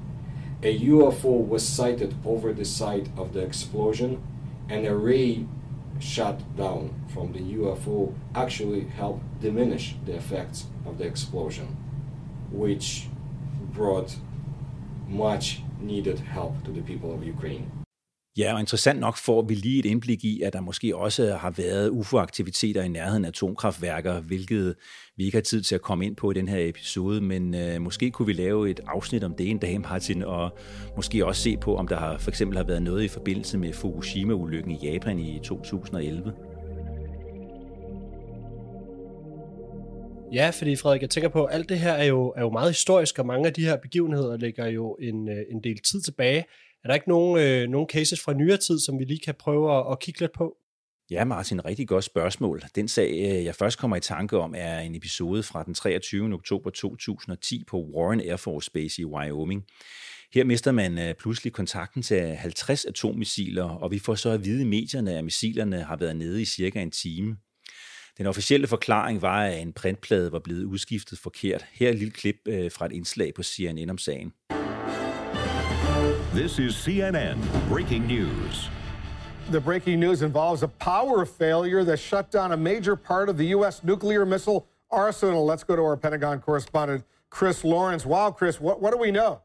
A UFO was sighted over the site of the explosion and a ray shut down from the UFO actually helped diminish the effects of the explosion, which brought much needed help to the people of Ukraine. Ja, og interessant nok får vi lige et indblik i, at der måske også har været UFO-aktiviteter i nærheden af atomkraftværker, hvilket vi ikke har tid til at komme ind på i den her episode, men øh, måske kunne vi lave et afsnit om det en dag, Martin, og måske også se på, om der har, for eksempel har været noget i forbindelse med Fukushima-ulykken i Japan i 2011. Ja, fordi Frederik, jeg tænker på, at alt det her er jo, er jo meget historisk, og mange af de her begivenheder ligger jo en, øh, en del tid tilbage. Er der ikke nogen, øh, nogen cases fra nyere tid, som vi lige kan prøve at, at kigge lidt på? Ja, Martin, rigtig godt spørgsmål. Den sag, øh, jeg først kommer i tanke om, er en episode fra den 23. oktober 2010 på Warren Air Force Base i Wyoming. Her mister man øh, pludselig kontakten til 50 atommissiler, og vi får så at vide i medierne, at missilerne har været nede i cirka en time. Den officielle forklaring var, at en printplade var blevet udskiftet forkert. Her er et lille klip øh, fra et indslag på CNN om sagen. This is CNN breaking news. The breaking news involves a power failure that shut down a major part of the U.S. nuclear missile arsenal. Let's go to our Pentagon correspondent, Chris Lawrence. Wow, Chris, what, what do we know?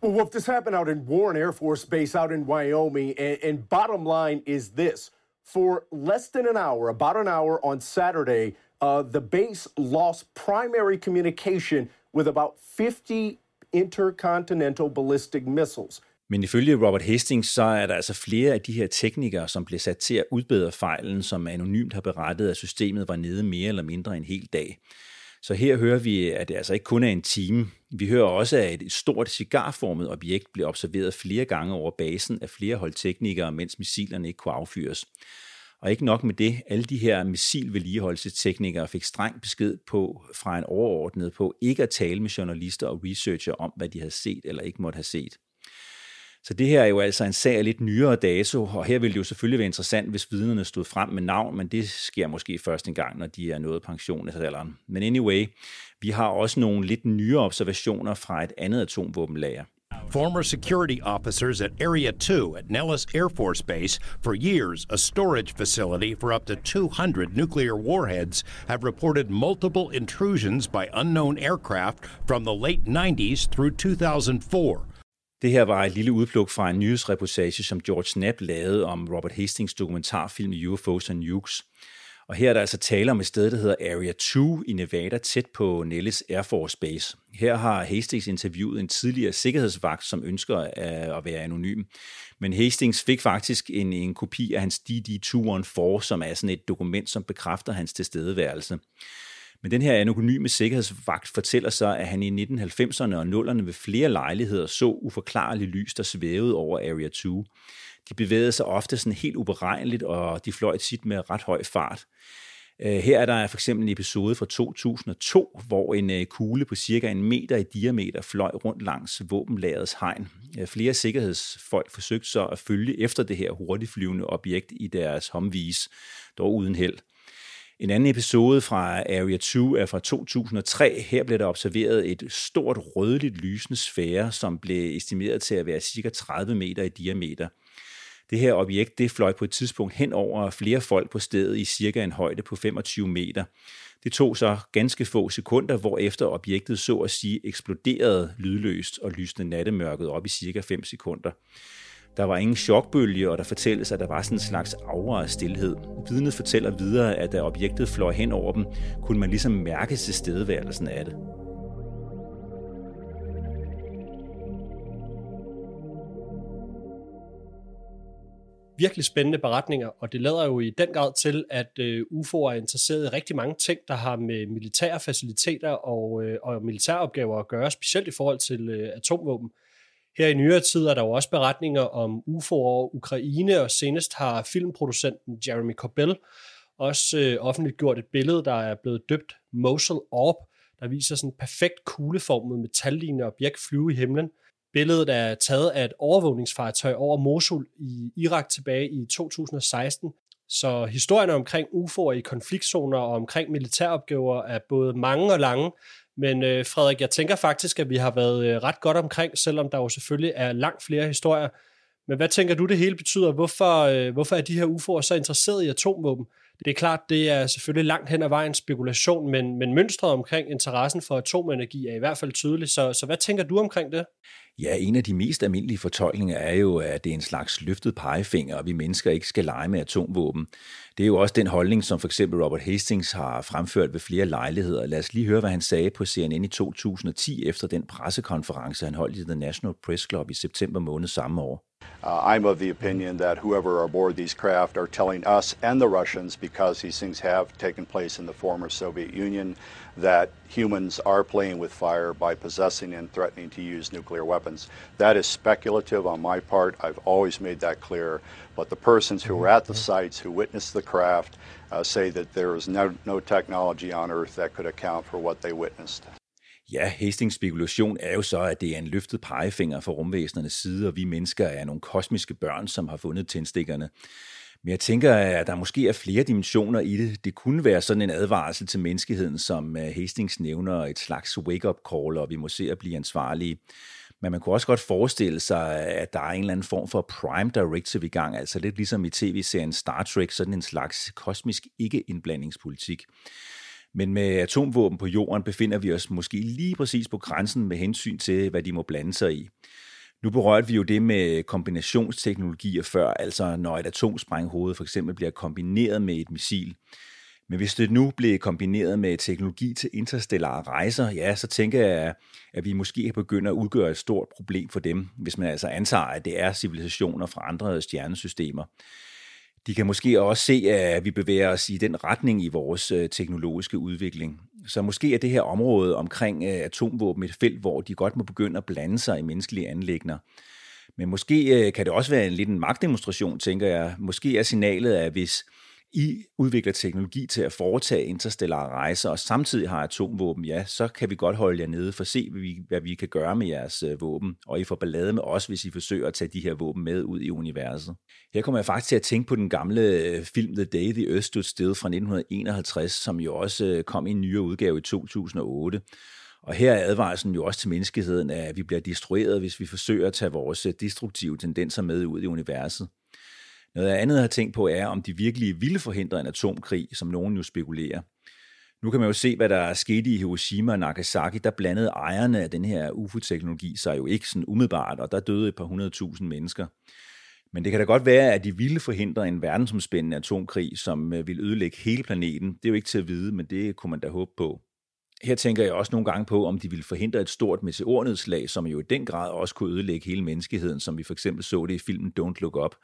Well, Wolf, this happened out in Warren Air Force Base out in Wyoming. And, and bottom line is this for less than an hour, about an hour on Saturday, uh, the base lost primary communication with about 50 intercontinental ballistic missiles. Men ifølge Robert Hastings, så er der altså flere af de her teknikere, som blev sat til at udbedre fejlen, som anonymt har berettet, at systemet var nede mere eller mindre en hel dag. Så her hører vi, at det altså ikke kun er en time. Vi hører også, at et stort cigarformet objekt blev observeret flere gange over basen af flere holdteknikere, mens missilerne ikke kunne affyres. Og ikke nok med det, alle de her missilvedligeholdelsesteknikere fik streng besked på fra en overordnet på ikke at tale med journalister og researcher om, hvad de havde set eller ikke måtte have set. Så det her er jo altså en sag af lidt nyere dato, og her ville det jo selvfølgelig være interessant, hvis vidnerne stod frem med navn, men det sker måske først en gang, når de er nået pensionsalderen. Men anyway, vi har også nogle lidt nyere observationer fra et andet atomvåbenlager. Former security officers at Area 2 at Nellis Air Force Base, for years a storage facility for up to 200 nuclear warheads, have reported multiple intrusions by unknown aircraft from the late 90s through 2004. Det her var et lille udpluk fra en nyhedsreportage, som George Knapp lavede om Robert Hastings dokumentarfilm UFOs and Nukes. Og her er der altså tale om et sted, der hedder Area 2 i Nevada, tæt på Nellis Air Force Base. Her har Hastings interviewet en tidligere sikkerhedsvagt, som ønsker øh, at være anonym. Men Hastings fik faktisk en, en kopi af hans DD-214, som er sådan et dokument, som bekræfter hans tilstedeværelse. Men den her anonyme sikkerhedsvagt fortæller så, at han i 1990'erne og 0'erne ved flere lejligheder så uforklarlig lys, der svævede over Area 2. De bevægede sig ofte sådan helt uberegneligt, og de fløj tit med ret høj fart. Øh, her er der for eksempel en episode fra 2002, hvor en øh, kugle på cirka en meter i diameter fløj rundt langs våbenlagets hegn. Øh, flere sikkerhedsfolk forsøgte så at følge efter det her hurtigflyvende objekt i deres homvis, dog uden held. En anden episode fra Area 2 er fra 2003. Her blev der observeret et stort rødligt lysende sfære, som blev estimeret til at være cirka 30 meter i diameter. Det her objekt det fløj på et tidspunkt hen over flere folk på stedet i cirka en højde på 25 meter. Det tog så ganske få sekunder, hvor efter objektet så at sige eksploderede lydløst og lysende nattemørket op i cirka 5 sekunder. Der var ingen chokbølge, og der fortælles, at der var sådan en slags aura af stillhed. Vidnet fortæller videre, at da objektet fløj hen over dem, kunne man ligesom mærke tilstedeværelsen af det. virkelig spændende beretninger, og det lader jo i den grad til, at øh, UFO er interesseret i rigtig mange ting, der har med militære faciliteter og, øh, og militæropgaver at gøre, specielt i forhold til øh, atomvåben. Her i nyere tid er der jo også beretninger om UFO og Ukraine, og senest har filmproducenten Jeremy Corbell også øh, offentliggjort et billede, der er blevet døbt Mosul Orb, der viser sådan en perfekt kugleformet metallignende objekt flyve i himlen. Billedet er taget af et overvågningsfartøj over Mosul i Irak tilbage i 2016. Så historierne omkring UFO'er i konfliktzoner og omkring militæropgaver er både mange og lange, men øh, Frederik, jeg tænker faktisk, at vi har været øh, ret godt omkring, selvom der jo selvfølgelig er langt flere historier. Men hvad tænker du, det hele betyder? Hvorfor, øh, hvorfor er de her UFO'er så interesseret i atomvåben? Det er klart, det er selvfølgelig langt hen ad vejen spekulation, men, men mønstret omkring interessen for atomenergi er i hvert fald tydeligt. Så, så hvad tænker du omkring det? Ja, en af de mest almindelige fortolkninger er jo, at det er en slags løftet pegefinger, og vi mennesker ikke skal lege med atomvåben. Det er jo også den holdning, som for eksempel Robert Hastings har fremført ved flere lejligheder. Lad os lige høre, hvad han sagde på CNN i 2010 efter den pressekonference, han holdt i The National Press Club i september måned samme år. Uh, I'm of the opinion that whoever are aboard these craft are telling us and the Russians, because these things have taken place in the former Soviet Union, that humans are playing with fire by possessing and threatening to use nuclear weapons. That is speculative on my part. I've always made that clear. But the persons who were at the sites, who witnessed the craft, uh, say that there is no, no technology on Earth that could account for what they witnessed. Ja, Hastings spekulation er jo så, at det er en løftet pegefinger fra rumvæsenernes side, og vi mennesker er nogle kosmiske børn, som har fundet tændstikkerne. Men jeg tænker, at der måske er flere dimensioner i det. Det kunne være sådan en advarsel til menneskeheden, som øh, Hastings nævner, et slags wake-up call, og vi må se at blive ansvarlige. Men man kunne også godt forestille sig, at der er en eller anden form for prime directive i gang, altså lidt ligesom i tv-serien Star Trek, sådan en slags kosmisk ikke-indblandingspolitik. Men med atomvåben på jorden befinder vi os måske lige præcis på grænsen med hensyn til, hvad de må blande sig i. Nu berørte vi jo det med kombinationsteknologier før, altså når et atomsprænghoved for eksempel bliver kombineret med et missil. Men hvis det nu bliver kombineret med teknologi til interstellare rejser, ja, så tænker jeg, at vi måske begynder at udgøre et stort problem for dem, hvis man altså antager, at det er civilisationer fra andre stjernesystemer. De kan måske også se, at vi bevæger os i den retning i vores øh, teknologiske udvikling. Så måske er det her område omkring øh, atomvåben et felt, hvor de godt må begynde at blande sig i menneskelige anlægner. Men måske øh, kan det også være en lidt en magtdemonstration, tænker jeg. Måske er signalet, at hvis i udvikler teknologi til at foretage interstellare rejser, og samtidig har atomvåben, ja, så kan vi godt holde jer nede for at se, hvad vi, hvad vi kan gøre med jeres øh, våben, og I får ballade med os, hvis I forsøger at tage de her våben med ud i universet. Her kommer jeg faktisk til at tænke på den gamle øh, film The Day the Earth Stood Still fra 1951, som jo også øh, kom i en nyere udgave i 2008. Og her er advarslen jo også til menneskeheden, at vi bliver destrueret, hvis vi forsøger at tage vores destruktive tendenser med ud i universet. Noget andet, jeg har tænkt på, er, om de virkelig ville forhindre en atomkrig, som nogen jo spekulerer. Nu kan man jo se, hvad der er sket i Hiroshima og Nagasaki. Der blandede ejerne af den her UFO-teknologi sig jo ikke sådan umiddelbart, og der døde et par hundredtusind mennesker. Men det kan da godt være, at de ville forhindre en verdensomspændende atomkrig, som ville vil ødelægge hele planeten. Det er jo ikke til at vide, men det kunne man da håbe på. Her tænker jeg også nogle gange på, om de ville forhindre et stort meteornedslag, som jo i den grad også kunne ødelægge hele menneskeheden, som vi for eksempel så det i filmen Don't Look Up.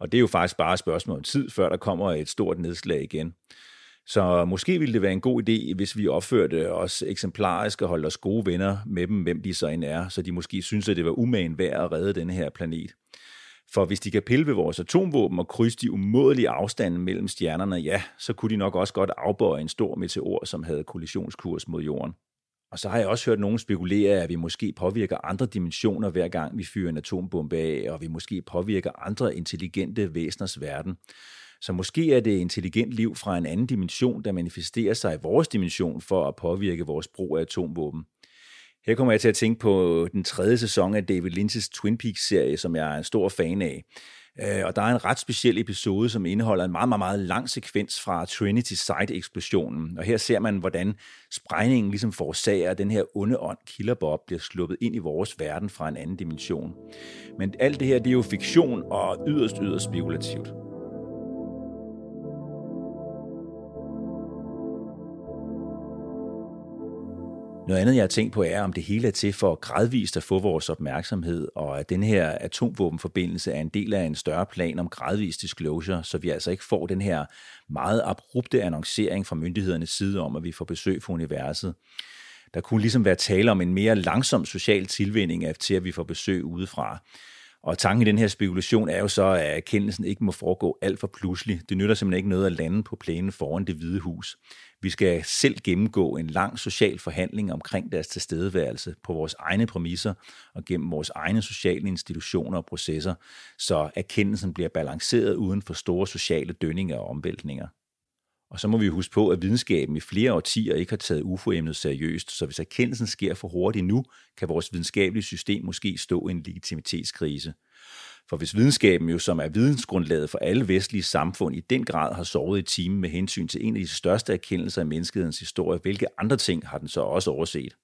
Og det er jo faktisk bare et spørgsmål om tid, før der kommer et stort nedslag igen. Så måske ville det være en god idé, hvis vi opførte os eksemplarisk og holdt os gode venner med dem, hvem de så end er, så de måske synes, at det var umagen værd at redde den her planet. For hvis de kan pille ved vores atomvåben og krydse de umådelige afstande mellem stjernerne, ja, så kunne de nok også godt afbøje en stor meteor, som havde kollisionskurs mod jorden. Og så har jeg også hørt nogen spekulere, at vi måske påvirker andre dimensioner, hver gang vi fyrer en atombombe af, og vi måske påvirker andre intelligente væseners verden. Så måske er det intelligent liv fra en anden dimension, der manifesterer sig i vores dimension for at påvirke vores brug af atomvåben. Her kommer jeg til at tænke på den tredje sæson af David Lynch's Twin Peaks-serie, som jeg er en stor fan af. Øh, og der er en ret speciel episode, som indeholder en meget, meget, meget lang sekvens fra Trinity Site-eksplosionen. Og her ser man, hvordan sprængningen ligesom forårsager, at den her onde ånd, Killer Bob, bliver sluppet ind i vores verden fra en anden dimension. Men alt det her, det er jo fiktion og yderst, yderst spekulativt. Noget andet, jeg har tænkt på, er, om det hele er til for gradvist at få vores opmærksomhed, og at den her atomvåbenforbindelse er en del af en større plan om gradvis disclosure, så vi altså ikke får den her meget abrupte annoncering fra myndighedernes side om, at vi får besøg fra universet. Der kunne ligesom være tale om en mere langsom social tilvænning af til, at vi får besøg udefra. Og tanken i den her spekulation er jo så, at erkendelsen ikke må foregå alt for pludselig. Det nytter simpelthen ikke noget at lande på plænen foran det hvide hus. Vi skal selv gennemgå en lang social forhandling omkring deres tilstedeværelse på vores egne præmisser og gennem vores egne sociale institutioner og processer, så erkendelsen bliver balanceret uden for store sociale dønninger og omvæltninger. Og så må vi huske på, at videnskaben i flere årtier ikke har taget UFO-emnet seriøst, så hvis erkendelsen sker for hurtigt nu, kan vores videnskabelige system måske stå i en legitimitetskrise. For hvis videnskaben jo, som er vidensgrundlaget for alle vestlige samfund, i den grad har sovet i timen med hensyn til en af de største erkendelser af menneskehedens historie, hvilke andre ting har den så også overset?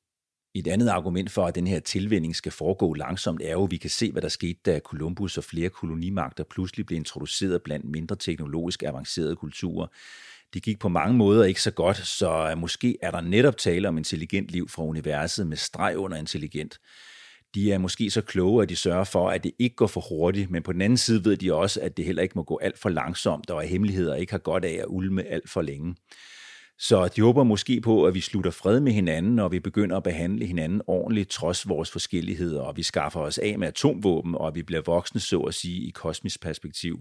Et andet argument for, at den her tilvænning skal foregå langsomt, er jo, at vi kan se, hvad der skete, da Columbus og flere kolonimagter pludselig blev introduceret blandt mindre teknologisk avancerede kulturer. Det gik på mange måder ikke så godt, så måske er der netop tale om intelligent liv fra universet med streg under intelligent de er måske så kloge, at de sørger for, at det ikke går for hurtigt, men på den anden side ved de også, at det heller ikke må gå alt for langsomt, og at hemmeligheder ikke har godt af at ulme alt for længe. Så de håber måske på, at vi slutter fred med hinanden, og vi begynder at behandle hinanden ordentligt, trods vores forskelligheder, og vi skaffer os af med atomvåben, og vi bliver voksne, så at sige, i kosmisk perspektiv.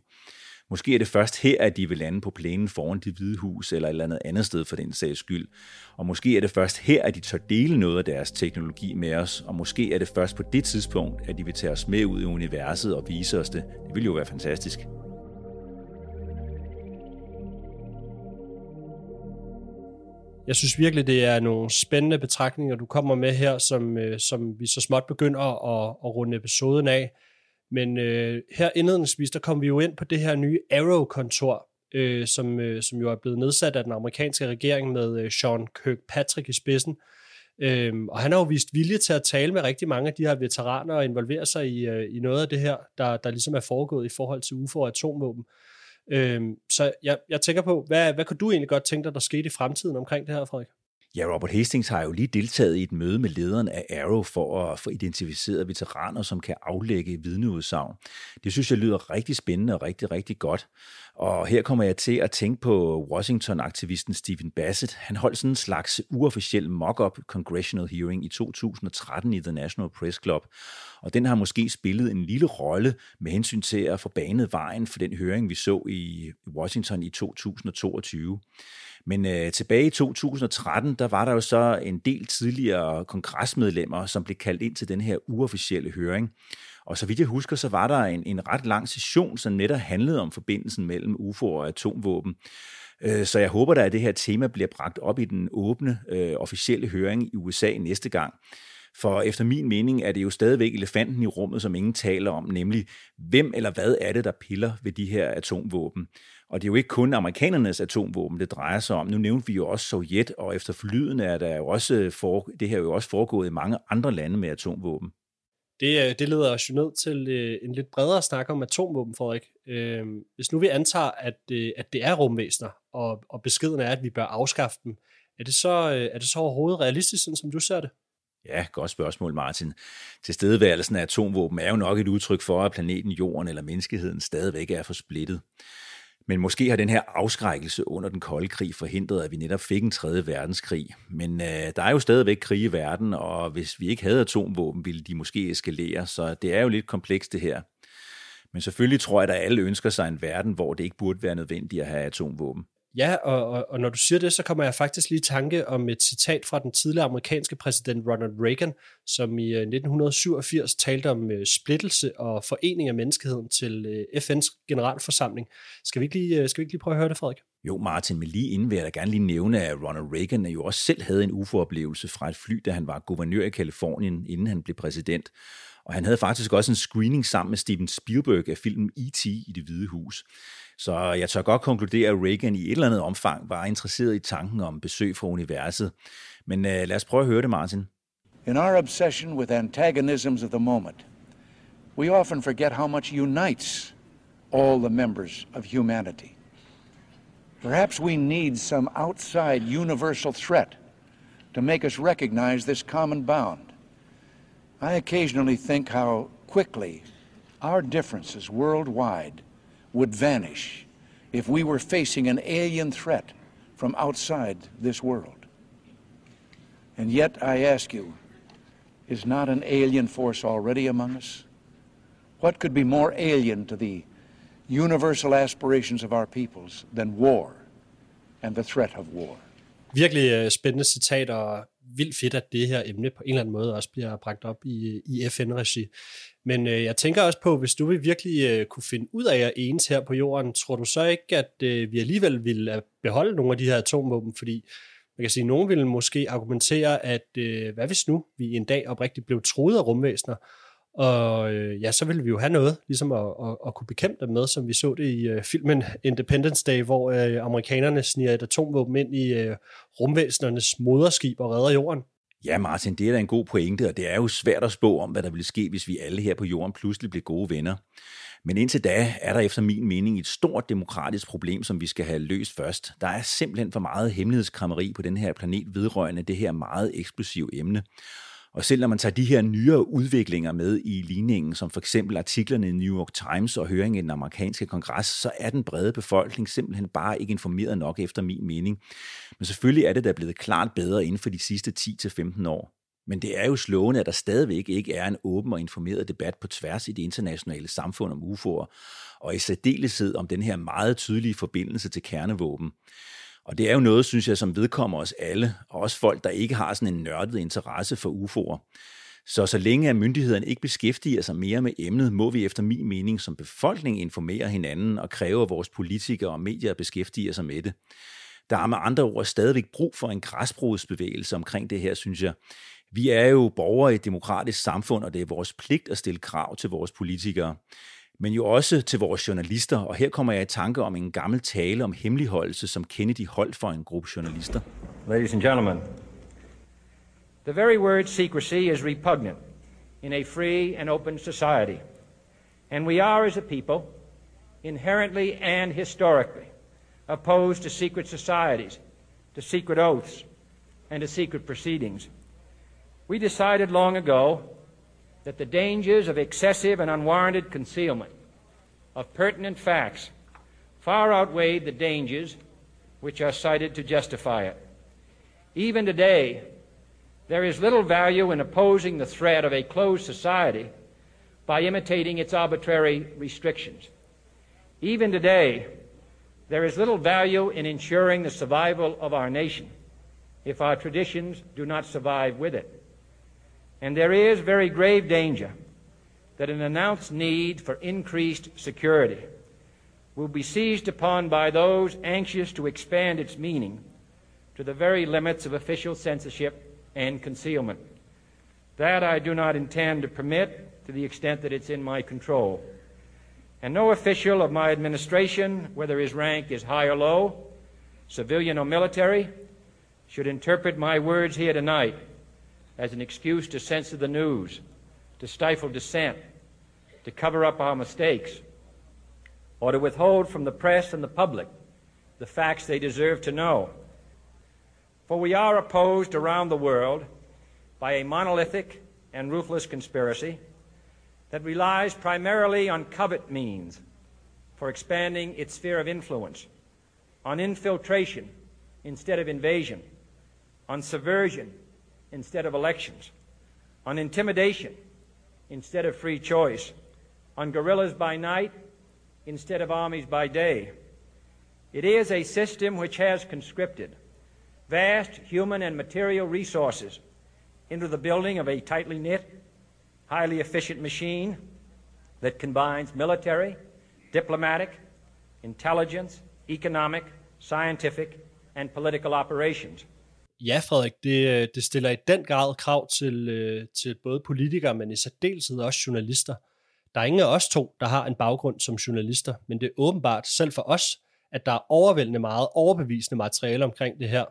Måske er det først her, at de vil lande på plænen foran det hvide hus eller et eller andet andet sted for den sags skyld. Og måske er det først her, at de tør dele noget af deres teknologi med os, og måske er det først på det tidspunkt, at de vil tage os med ud i universet og vise os det. Det ville jo være fantastisk. Jeg synes virkelig, det er nogle spændende betragtninger, du kommer med her, som, øh, som vi så småt begynder at, at runde episoden af. Men øh, her indledningsvis, der kom vi jo ind på det her nye Arrow-kontor, øh, som, øh, som jo er blevet nedsat af den amerikanske regering med øh, Sean Kirkpatrick i spidsen. Øhm, og han har jo vist vilje til at tale med rigtig mange af de her veteraner og involvere sig i, øh, i noget af det her, der, der ligesom er foregået i forhold til UFO og atomvåben. Øhm, så jeg, jeg tænker på, hvad, hvad kunne du egentlig godt tænke dig, der skete i fremtiden omkring det her, Frederik? Ja, Robert Hastings har jo lige deltaget i et møde med lederen af Arrow for at få identificeret veteraner, som kan aflægge vidneudsagn. Det synes jeg lyder rigtig spændende og rigtig, rigtig godt. Og her kommer jeg til at tænke på Washington-aktivisten Stephen Bassett. Han holdt sådan en slags uofficiel mock-up congressional hearing i 2013 i The National Press Club. Og den har måske spillet en lille rolle med hensyn til at få banet vejen for den høring, vi så i Washington i 2022. Men øh, tilbage i 2013, der var der jo så en del tidligere kongresmedlemmer, som blev kaldt ind til den her uofficielle høring. Og så vidt jeg husker, så var der en, en ret lang session, som netop handlede om forbindelsen mellem UFO og atomvåben. Øh, så jeg håber da, at det her tema bliver bragt op i den åbne øh, officielle høring i USA næste gang. For efter min mening er det jo stadigvæk elefanten i rummet, som ingen taler om, nemlig hvem eller hvad er det, der piller ved de her atomvåben. Og det er jo ikke kun amerikanernes atomvåben, det drejer sig om. Nu nævnte vi jo også Sovjet, og efter forlyden er der jo også for, det her jo også foregået i mange andre lande med atomvåben. Det, øh, det leder os jo ned til øh, en lidt bredere snak om atomvåben, Frederik. Øh, hvis nu vi antager, at, at det er rumvæsener, og, og beskeden er, at vi bør afskaffe dem, er det så, er det så overhovedet realistisk, sådan som du ser det? Ja, godt spørgsmål, Martin. Tilstedeværelsen af atomvåben er jo nok et udtryk for, at planeten Jorden eller menneskeheden stadigvæk er for splittet. Men måske har den her afskrækkelse under den kolde krig forhindret, at vi netop fik en tredje verdenskrig. Men øh, der er jo stadigvæk krig i verden, og hvis vi ikke havde atomvåben, ville de måske eskalere, så det er jo lidt komplekst det her. Men selvfølgelig tror jeg, at alle ønsker sig en verden, hvor det ikke burde være nødvendigt at have atomvåben. Ja, og, og, og når du siger det, så kommer jeg faktisk lige i tanke om et citat fra den tidligere amerikanske præsident Ronald Reagan, som i øh, 1987 talte om øh, splittelse og forening af menneskeheden til øh, FN's generalforsamling. Skal vi, ikke lige, skal vi ikke lige prøve at høre det, Frederik? Jo, Martin, men lige inden vil jeg da gerne lige nævne, at Ronald Reagan jo også selv havde en UFO-oplevelse fra et fly, da han var guvernør i Kalifornien, inden han blev præsident. Og han havde faktisk også en screening sammen med Steven Spielberg af filmen E.T. i det hvide hus. Så jeg tør godt konkludere, at Reagan i et eller andet omfang var interesseret i tanken om besøg fra universet. Men uh, lad os prøve at høre det, Martin. In our obsession with antagonisms of the moment, we often forget how much unites all the members of humanity. Perhaps we need some outside universal threat to make us recognize this common bound. I occasionally think how quickly our differences worldwide would vanish if we were facing an alien threat from outside this world. And yet, I ask you, is not an alien force already among us? What could be more alien to the universal aspirations of our peoples than war and the threat of war? Virkelig øh, spændende citat, og vildt fedt, at det her emne på en eller anden måde også bliver bragt op i, i FN-regi. Men øh, jeg tænker også på, hvis du vil virkelig øh, kunne finde ud af at enes her på jorden, tror du så ikke, at øh, vi alligevel vil øh, beholde nogle af de her atomvåben? Fordi man kan sige, at nogen vil måske argumentere, at øh, hvad hvis nu vi en dag oprigtigt blev troet af rumvæsener, og øh, ja, så ville vi jo have noget, ligesom at, at, at kunne bekæmpe dem med, som vi så det i øh, filmen Independence Day, hvor øh, amerikanerne sniger et atomvåben ind i øh, rumvæsenernes moderskib og redder jorden. Ja, Martin, det er da en god pointe, og det er jo svært at spå om, hvad der ville ske, hvis vi alle her på jorden pludselig blev gode venner. Men indtil da er der efter min mening et stort demokratisk problem, som vi skal have løst først. Der er simpelthen for meget hemmelighedskrammeri på den her planet vedrørende det her meget eksplosive emne. Og selv når man tager de her nyere udviklinger med i ligningen, som for eksempel artiklerne i New York Times og høringen i den amerikanske kongres, så er den brede befolkning simpelthen bare ikke informeret nok efter min mening. Men selvfølgelig er det da blevet klart bedre inden for de sidste 10-15 år. Men det er jo slående, at der stadigvæk ikke er en åben og informeret debat på tværs i det internationale samfund om UFO'er, og i særdeleshed om den her meget tydelige forbindelse til kernevåben. Og det er jo noget, synes jeg, som vedkommer os alle, og også folk, der ikke har sådan en nørdet interesse for UFO'er. Så så længe at myndighederne ikke beskæftiger sig mere med emnet, må vi efter min mening som befolkning informere hinanden og kræve, at vores politikere og medier beskæftiger sig med det. Der er med andre ord stadigvæk brug for en græsbrugsbevægelse omkring det her, synes jeg. Vi er jo borgere i et demokratisk samfund, og det er vores pligt at stille krav til vores politikere men jo også til vores journalister, og her kommer jeg i tanke om en gammel tale om hemmeligholdelse, som Kennedy holdt for en gruppe journalister. Ladies and gentlemen, the very word secrecy is repugnant in a free and open society, and we are as a people inherently and historically opposed to secret societies, to secret oaths, and to secret proceedings. We decided long ago that the dangers of excessive and unwarranted concealment of pertinent facts far outweighed the dangers which are cited to justify it. Even today, there is little value in opposing the threat of a closed society by imitating its arbitrary restrictions. Even today, there is little value in ensuring the survival of our nation if our traditions do not survive with it. And there is very grave danger that an announced need for increased security will be seized upon by those anxious to expand its meaning to the very limits of official censorship and concealment. That I do not intend to permit to the extent that it's in my control. And no official of my administration, whether his rank is high or low, civilian or military, should interpret my words here tonight as an excuse to censor the news, to stifle dissent, to cover up our mistakes, or to withhold from the press and the public the facts they deserve to know. For we are opposed around the world by a monolithic and ruthless conspiracy that relies primarily on covert means for expanding its sphere of influence, on infiltration instead of invasion, on subversion instead of elections, on intimidation instead of free choice, on guerrillas by night instead of armies by day. It is a system which has conscripted vast human and material resources into the building of a tightly knit, highly efficient machine that combines military, diplomatic, intelligence, economic, scientific, and political operations. Ja, Frederik, det, øh, det stiller i den grad krav til, øh, til både politikere, men i særdeleshed også journalister. Der er ingen af os to, der har en baggrund som journalister, men det er åbenbart selv for os, at der er overvældende meget overbevisende materiale omkring det her.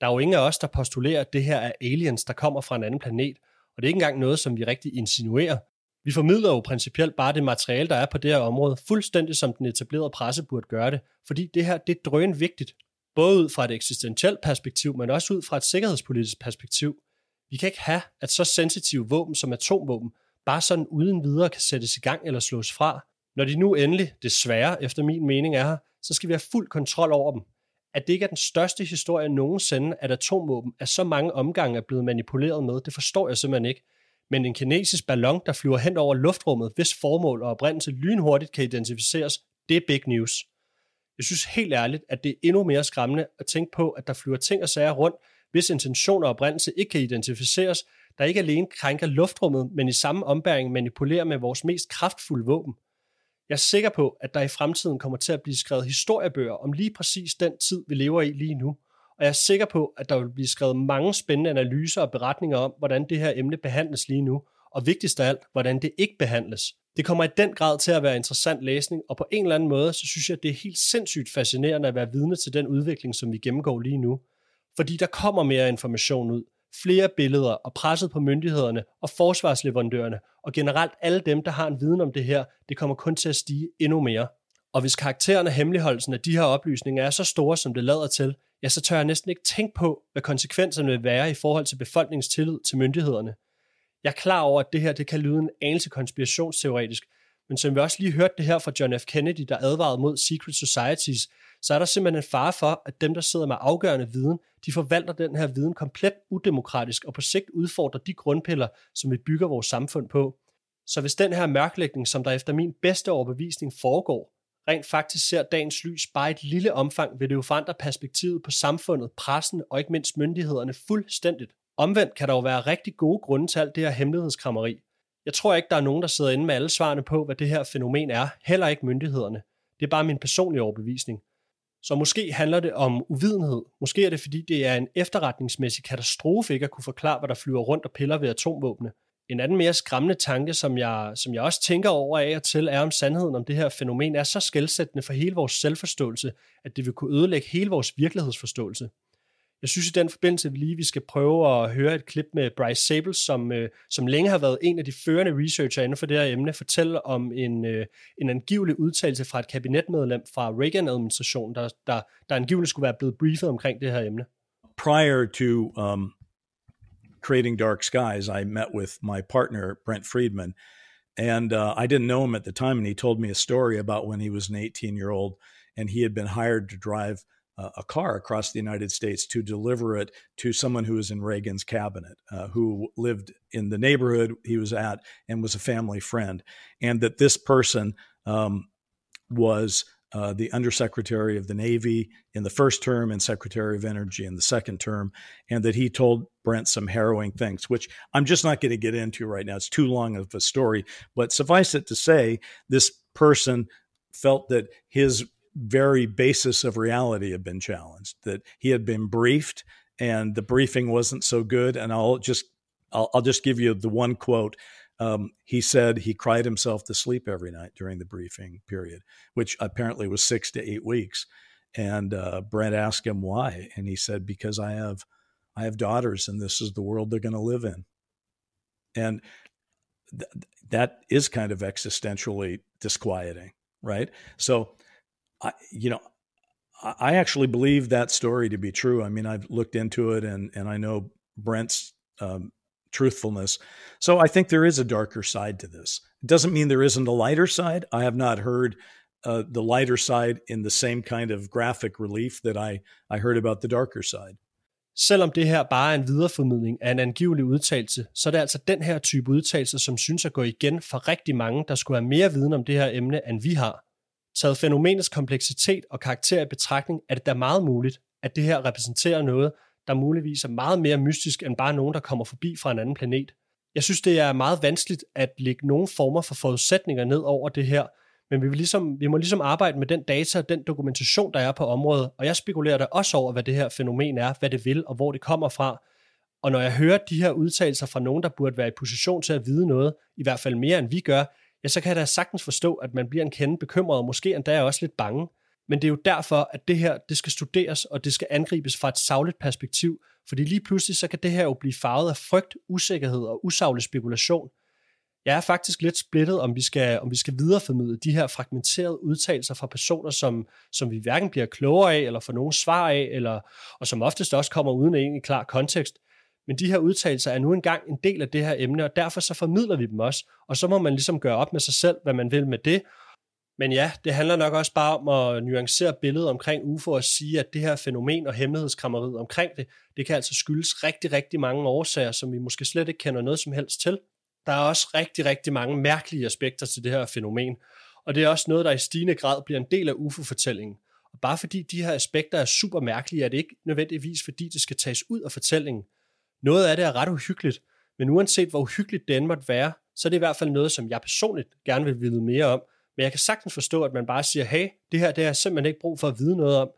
Der er jo ingen af os, der postulerer, at det her er aliens, der kommer fra en anden planet, og det er ikke engang noget, som vi rigtig insinuerer. Vi formidler jo principielt bare det materiale, der er på det her område, fuldstændig som den etablerede presse burde gøre det, fordi det her det er drøn vigtigt, både ud fra et eksistentielt perspektiv, men også ud fra et sikkerhedspolitisk perspektiv. Vi kan ikke have, at så sensitive våben som atomvåben bare sådan uden videre kan sættes i gang eller slås fra. Når de nu endelig, desværre efter min mening er her, så skal vi have fuld kontrol over dem. At det ikke er den største historie nogensinde, at atomvåben af så mange omgange er blevet manipuleret med, det forstår jeg simpelthen ikke. Men en kinesisk ballon, der flyver hen over luftrummet, hvis formål og oprindelse lynhurtigt kan identificeres, det er big news. Jeg synes helt ærligt, at det er endnu mere skræmmende at tænke på, at der flyver ting og sager rundt, hvis intentioner og oprindelse ikke kan identificeres, der ikke alene krænker luftrummet, men i samme ombæring manipulerer med vores mest kraftfulde våben. Jeg er sikker på, at der i fremtiden kommer til at blive skrevet historiebøger om lige præcis den tid, vi lever i lige nu. Og jeg er sikker på, at der vil blive skrevet mange spændende analyser og beretninger om, hvordan det her emne behandles lige nu, og vigtigst af alt, hvordan det ikke behandles. Det kommer i den grad til at være interessant læsning, og på en eller anden måde, så synes jeg, det er helt sindssygt fascinerende at være vidne til den udvikling, som vi gennemgår lige nu. Fordi der kommer mere information ud, flere billeder og presset på myndighederne og forsvarsleverandørerne, og generelt alle dem, der har en viden om det her, det kommer kun til at stige endnu mere. Og hvis karakteren og hemmeligholdelsen af de her oplysninger er så store, som det lader til, ja, så tør jeg næsten ikke tænke på, hvad konsekvenserne vil være i forhold til befolkningens tillid til myndighederne. Jeg er klar over, at det her det kan lyde en anelse konspirationsteoretisk, men som vi også lige hørte det her fra John F. Kennedy, der advarede mod secret societies, så er der simpelthen en fare for, at dem, der sidder med afgørende viden, de forvalter den her viden komplet udemokratisk og på sigt udfordrer de grundpiller, som vi bygger vores samfund på. Så hvis den her mørklægning, som der efter min bedste overbevisning foregår, rent faktisk ser dagens lys bare et lille omfang, vil det jo forandre perspektivet på samfundet, pressen og ikke mindst myndighederne fuldstændigt. Omvendt kan der jo være rigtig gode grunde til alt det her hemmelighedskrammeri. Jeg tror ikke, der er nogen, der sidder inde med alle svarene på, hvad det her fænomen er, heller ikke myndighederne. Det er bare min personlige overbevisning. Så måske handler det om uvidenhed. Måske er det, fordi det er en efterretningsmæssig katastrofe ikke at kunne forklare, hvad der flyver rundt og piller ved atomvåbne. En anden mere skræmmende tanke, som jeg, som jeg også tænker over af og til, er om sandheden om det her fænomen er så skældsættende for hele vores selvforståelse, at det vil kunne ødelægge hele vores virkelighedsforståelse. Jeg synes i den forbindelse vi lige, vi skal prøve at høre et klip med Bryce Sables, som, øh, som længe har været en af de førende researcher inden for det her emne, fortælle om en, øh, en angivelig udtalelse fra et kabinetmedlem fra Reagan-administrationen, der, der, der angiveligt skulle være blevet briefet omkring det her emne. Prior to um, creating Dark Skies, I met with my partner, Brent Friedman, and uh, I didn't know him at the time, and he told me a story about when he was an 18 year old and he had been hired to drive a car across the United States to deliver it to someone who was in Reagan's cabinet, uh, who lived in the neighborhood he was at and was a family friend, and that this person um, was uh, the Undersecretary of the Navy in the first term and Secretary of Energy in the second term, and that he told Brent some harrowing things, which I'm just not going to get into right now. It's too long of a story, but suffice it to say, this person felt that his very basis of reality had been challenged, that he had been briefed and the briefing wasn't so good. And I'll just, I'll, I'll just give you the one quote. Um, he said he cried himself to sleep every night during the briefing period, which apparently was six to eight weeks. And uh, Brent asked him why, and he said, "Because I have, I have daughters, and this is the world they're going to live in." And th- that is kind of existentially disquieting, right? So I, you know, I actually believe that story to be true. I mean, I've looked into it and, and I know Brent's um, truthfulness. So I think there is a darker side to this. It doesn't mean there isn't a lighter side. I have not heard uh, the lighter side in the same kind of graphic relief that I, I heard about the darker side. Selvom det her bare er en videreformidling af en angivelig udtalelse, så er det altså den her type udtalelse, som synes at gå igen for rigtig mange, der skulle have mere viden om det her emne, end vi har. Taget fænomenets kompleksitet og karakter i betragtning, er det da meget muligt, at det her repræsenterer noget, der muligvis er meget mere mystisk end bare nogen, der kommer forbi fra en anden planet. Jeg synes, det er meget vanskeligt at lægge nogle former for forudsætninger ned over det her, men vi, vil ligesom, vi må ligesom arbejde med den data og den dokumentation, der er på området, og jeg spekulerer da også over, hvad det her fænomen er, hvad det vil og hvor det kommer fra. Og når jeg hører de her udtalelser fra nogen, der burde være i position til at vide noget, i hvert fald mere end vi gør, ja, så kan jeg da sagtens forstå, at man bliver en kende bekymret, og måske endda også lidt bange. Men det er jo derfor, at det her det skal studeres, og det skal angribes fra et savligt perspektiv, fordi lige pludselig så kan det her jo blive farvet af frygt, usikkerhed og usaglig spekulation. Jeg er faktisk lidt splittet, om vi skal, om vi skal videreformidle de her fragmenterede udtalelser fra personer, som, som vi hverken bliver klogere af, eller får nogen svar af, eller, og som oftest også kommer uden en klar kontekst. Men de her udtalelser er nu engang en del af det her emne, og derfor så formidler vi dem også. Og så må man ligesom gøre op med sig selv, hvad man vil med det. Men ja, det handler nok også bare om at nuancere billedet omkring UFO og sige, at det her fænomen og hemmelighedskrammeriet omkring det, det kan altså skyldes rigtig, rigtig mange årsager, som vi måske slet ikke kender noget som helst til. Der er også rigtig, rigtig mange mærkelige aspekter til det her fænomen, og det er også noget, der i stigende grad bliver en del af UFO-fortællingen. Og bare fordi de her aspekter er super mærkelige, er det ikke nødvendigvis, fordi det skal tages ud af fortællingen. Noget af det er ret uhyggeligt, men uanset hvor uhyggeligt det end måtte være, så er det i hvert fald noget, som jeg personligt gerne vil vide mere om. Men jeg kan sagtens forstå, at man bare siger, hey, det her det har jeg simpelthen ikke brug for at vide noget om.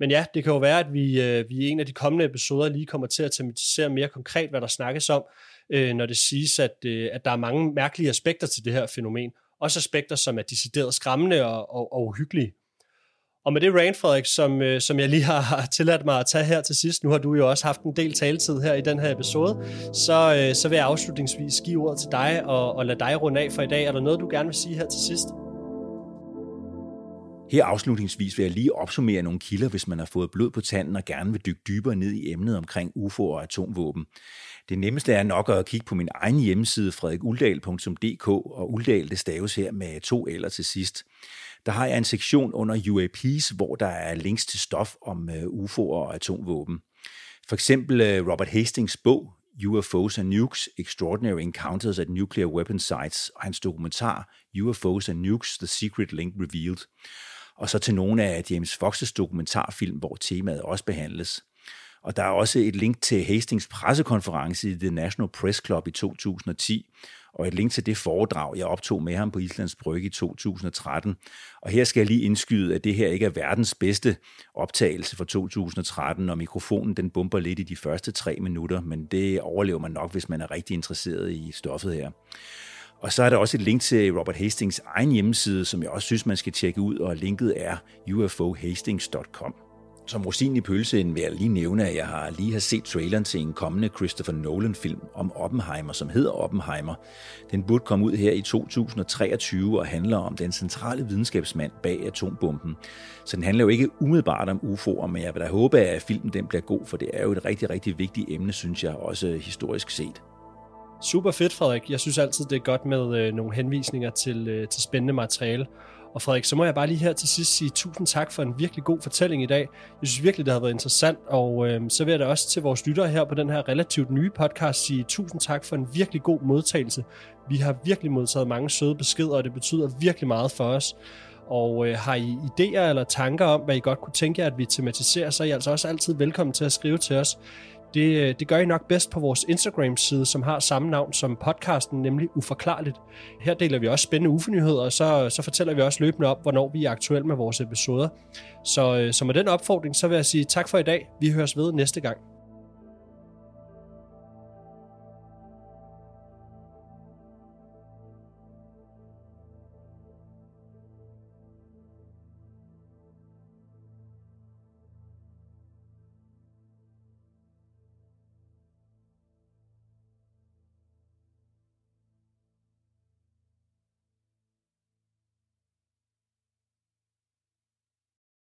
Men ja, det kan jo være, at vi, øh, vi i en af de kommende episoder lige kommer til at tematisere mere konkret, hvad der snakkes om, øh, når det siges, at, øh, at der er mange mærkelige aspekter til det her fænomen. Også aspekter, som er decideret skræmmende og, og, og uhyggelige. Og med det rant, Frederik, som, øh, som jeg lige har (laughs) tilladt mig at tage her til sidst, nu har du jo også haft en del taletid her i den her episode, så, øh, så vil jeg afslutningsvis give ordet til dig og, og lade dig runde af for i dag. Er der noget, du gerne vil sige her til sidst? Her afslutningsvis vil jeg lige opsummere nogle kilder, hvis man har fået blod på tanden og gerne vil dykke dybere ned i emnet omkring UFO og atomvåben. Det nemmeste er nok at kigge på min egen hjemmeside, frederikuldahl.dk, og Uldal det staves her med to eller til sidst. Der har jeg en sektion under UAPs, hvor der er links til stof om øh, UFO'er og atomvåben. For eksempel øh, Robert Hastings bog, UFOs and Nukes, Extraordinary Encounters at Nuclear Weapon Sites, og hans dokumentar, UFOs and Nukes, The Secret Link Revealed. Og så til nogle af James Fox's dokumentarfilm, hvor temaet også behandles. Og der er også et link til Hastings pressekonference i The National Press Club i 2010, og et link til det foredrag, jeg optog med ham på Islands Brygge i 2013. Og her skal jeg lige indskyde, at det her ikke er verdens bedste optagelse fra 2013, og mikrofonen den bumper lidt i de første tre minutter, men det overlever man nok, hvis man er rigtig interesseret i stoffet her. Og så er der også et link til Robert Hastings egen hjemmeside, som jeg også synes, man skal tjekke ud, og linket er ufohastings.com. Som rosin i pølsen vil jeg lige nævne, at jeg har lige har set traileren til en kommende Christopher Nolan-film om Oppenheimer, som hedder Oppenheimer. Den burde komme ud her i 2023 og handler om den centrale videnskabsmand bag atombomben. Så den handler jo ikke umiddelbart om UFO'er, men jeg vil da håbe, at filmen den bliver god, for det er jo et rigtig, rigtig vigtigt emne, synes jeg, også historisk set. Super fedt, Frederik. Jeg synes altid, det er godt med øh, nogle henvisninger til, øh, til spændende materiale. Og Frederik, så må jeg bare lige her til sidst sige tusind tak for en virkelig god fortælling i dag. Jeg synes virkelig, det har været interessant, og øh, så vil jeg da også til vores lyttere her på den her relativt nye podcast sige tusind tak for en virkelig god modtagelse. Vi har virkelig modtaget mange søde beskeder, og det betyder virkelig meget for os. Og øh, har I idéer eller tanker om, hvad I godt kunne tænke jer, at vi tematiserer, så er I altså også altid velkommen til at skrive til os. Det, øh, det gør I nok bedst på vores Instagram-side, som har samme navn som podcasten, nemlig Uforklarligt. Her deler vi også spændende ufornyheder, og så, så fortæller vi også løbende op, hvornår vi er aktuelle med vores episoder. Så, øh, så med den opfordring, så vil jeg sige tak for i dag. Vi høres ved næste gang.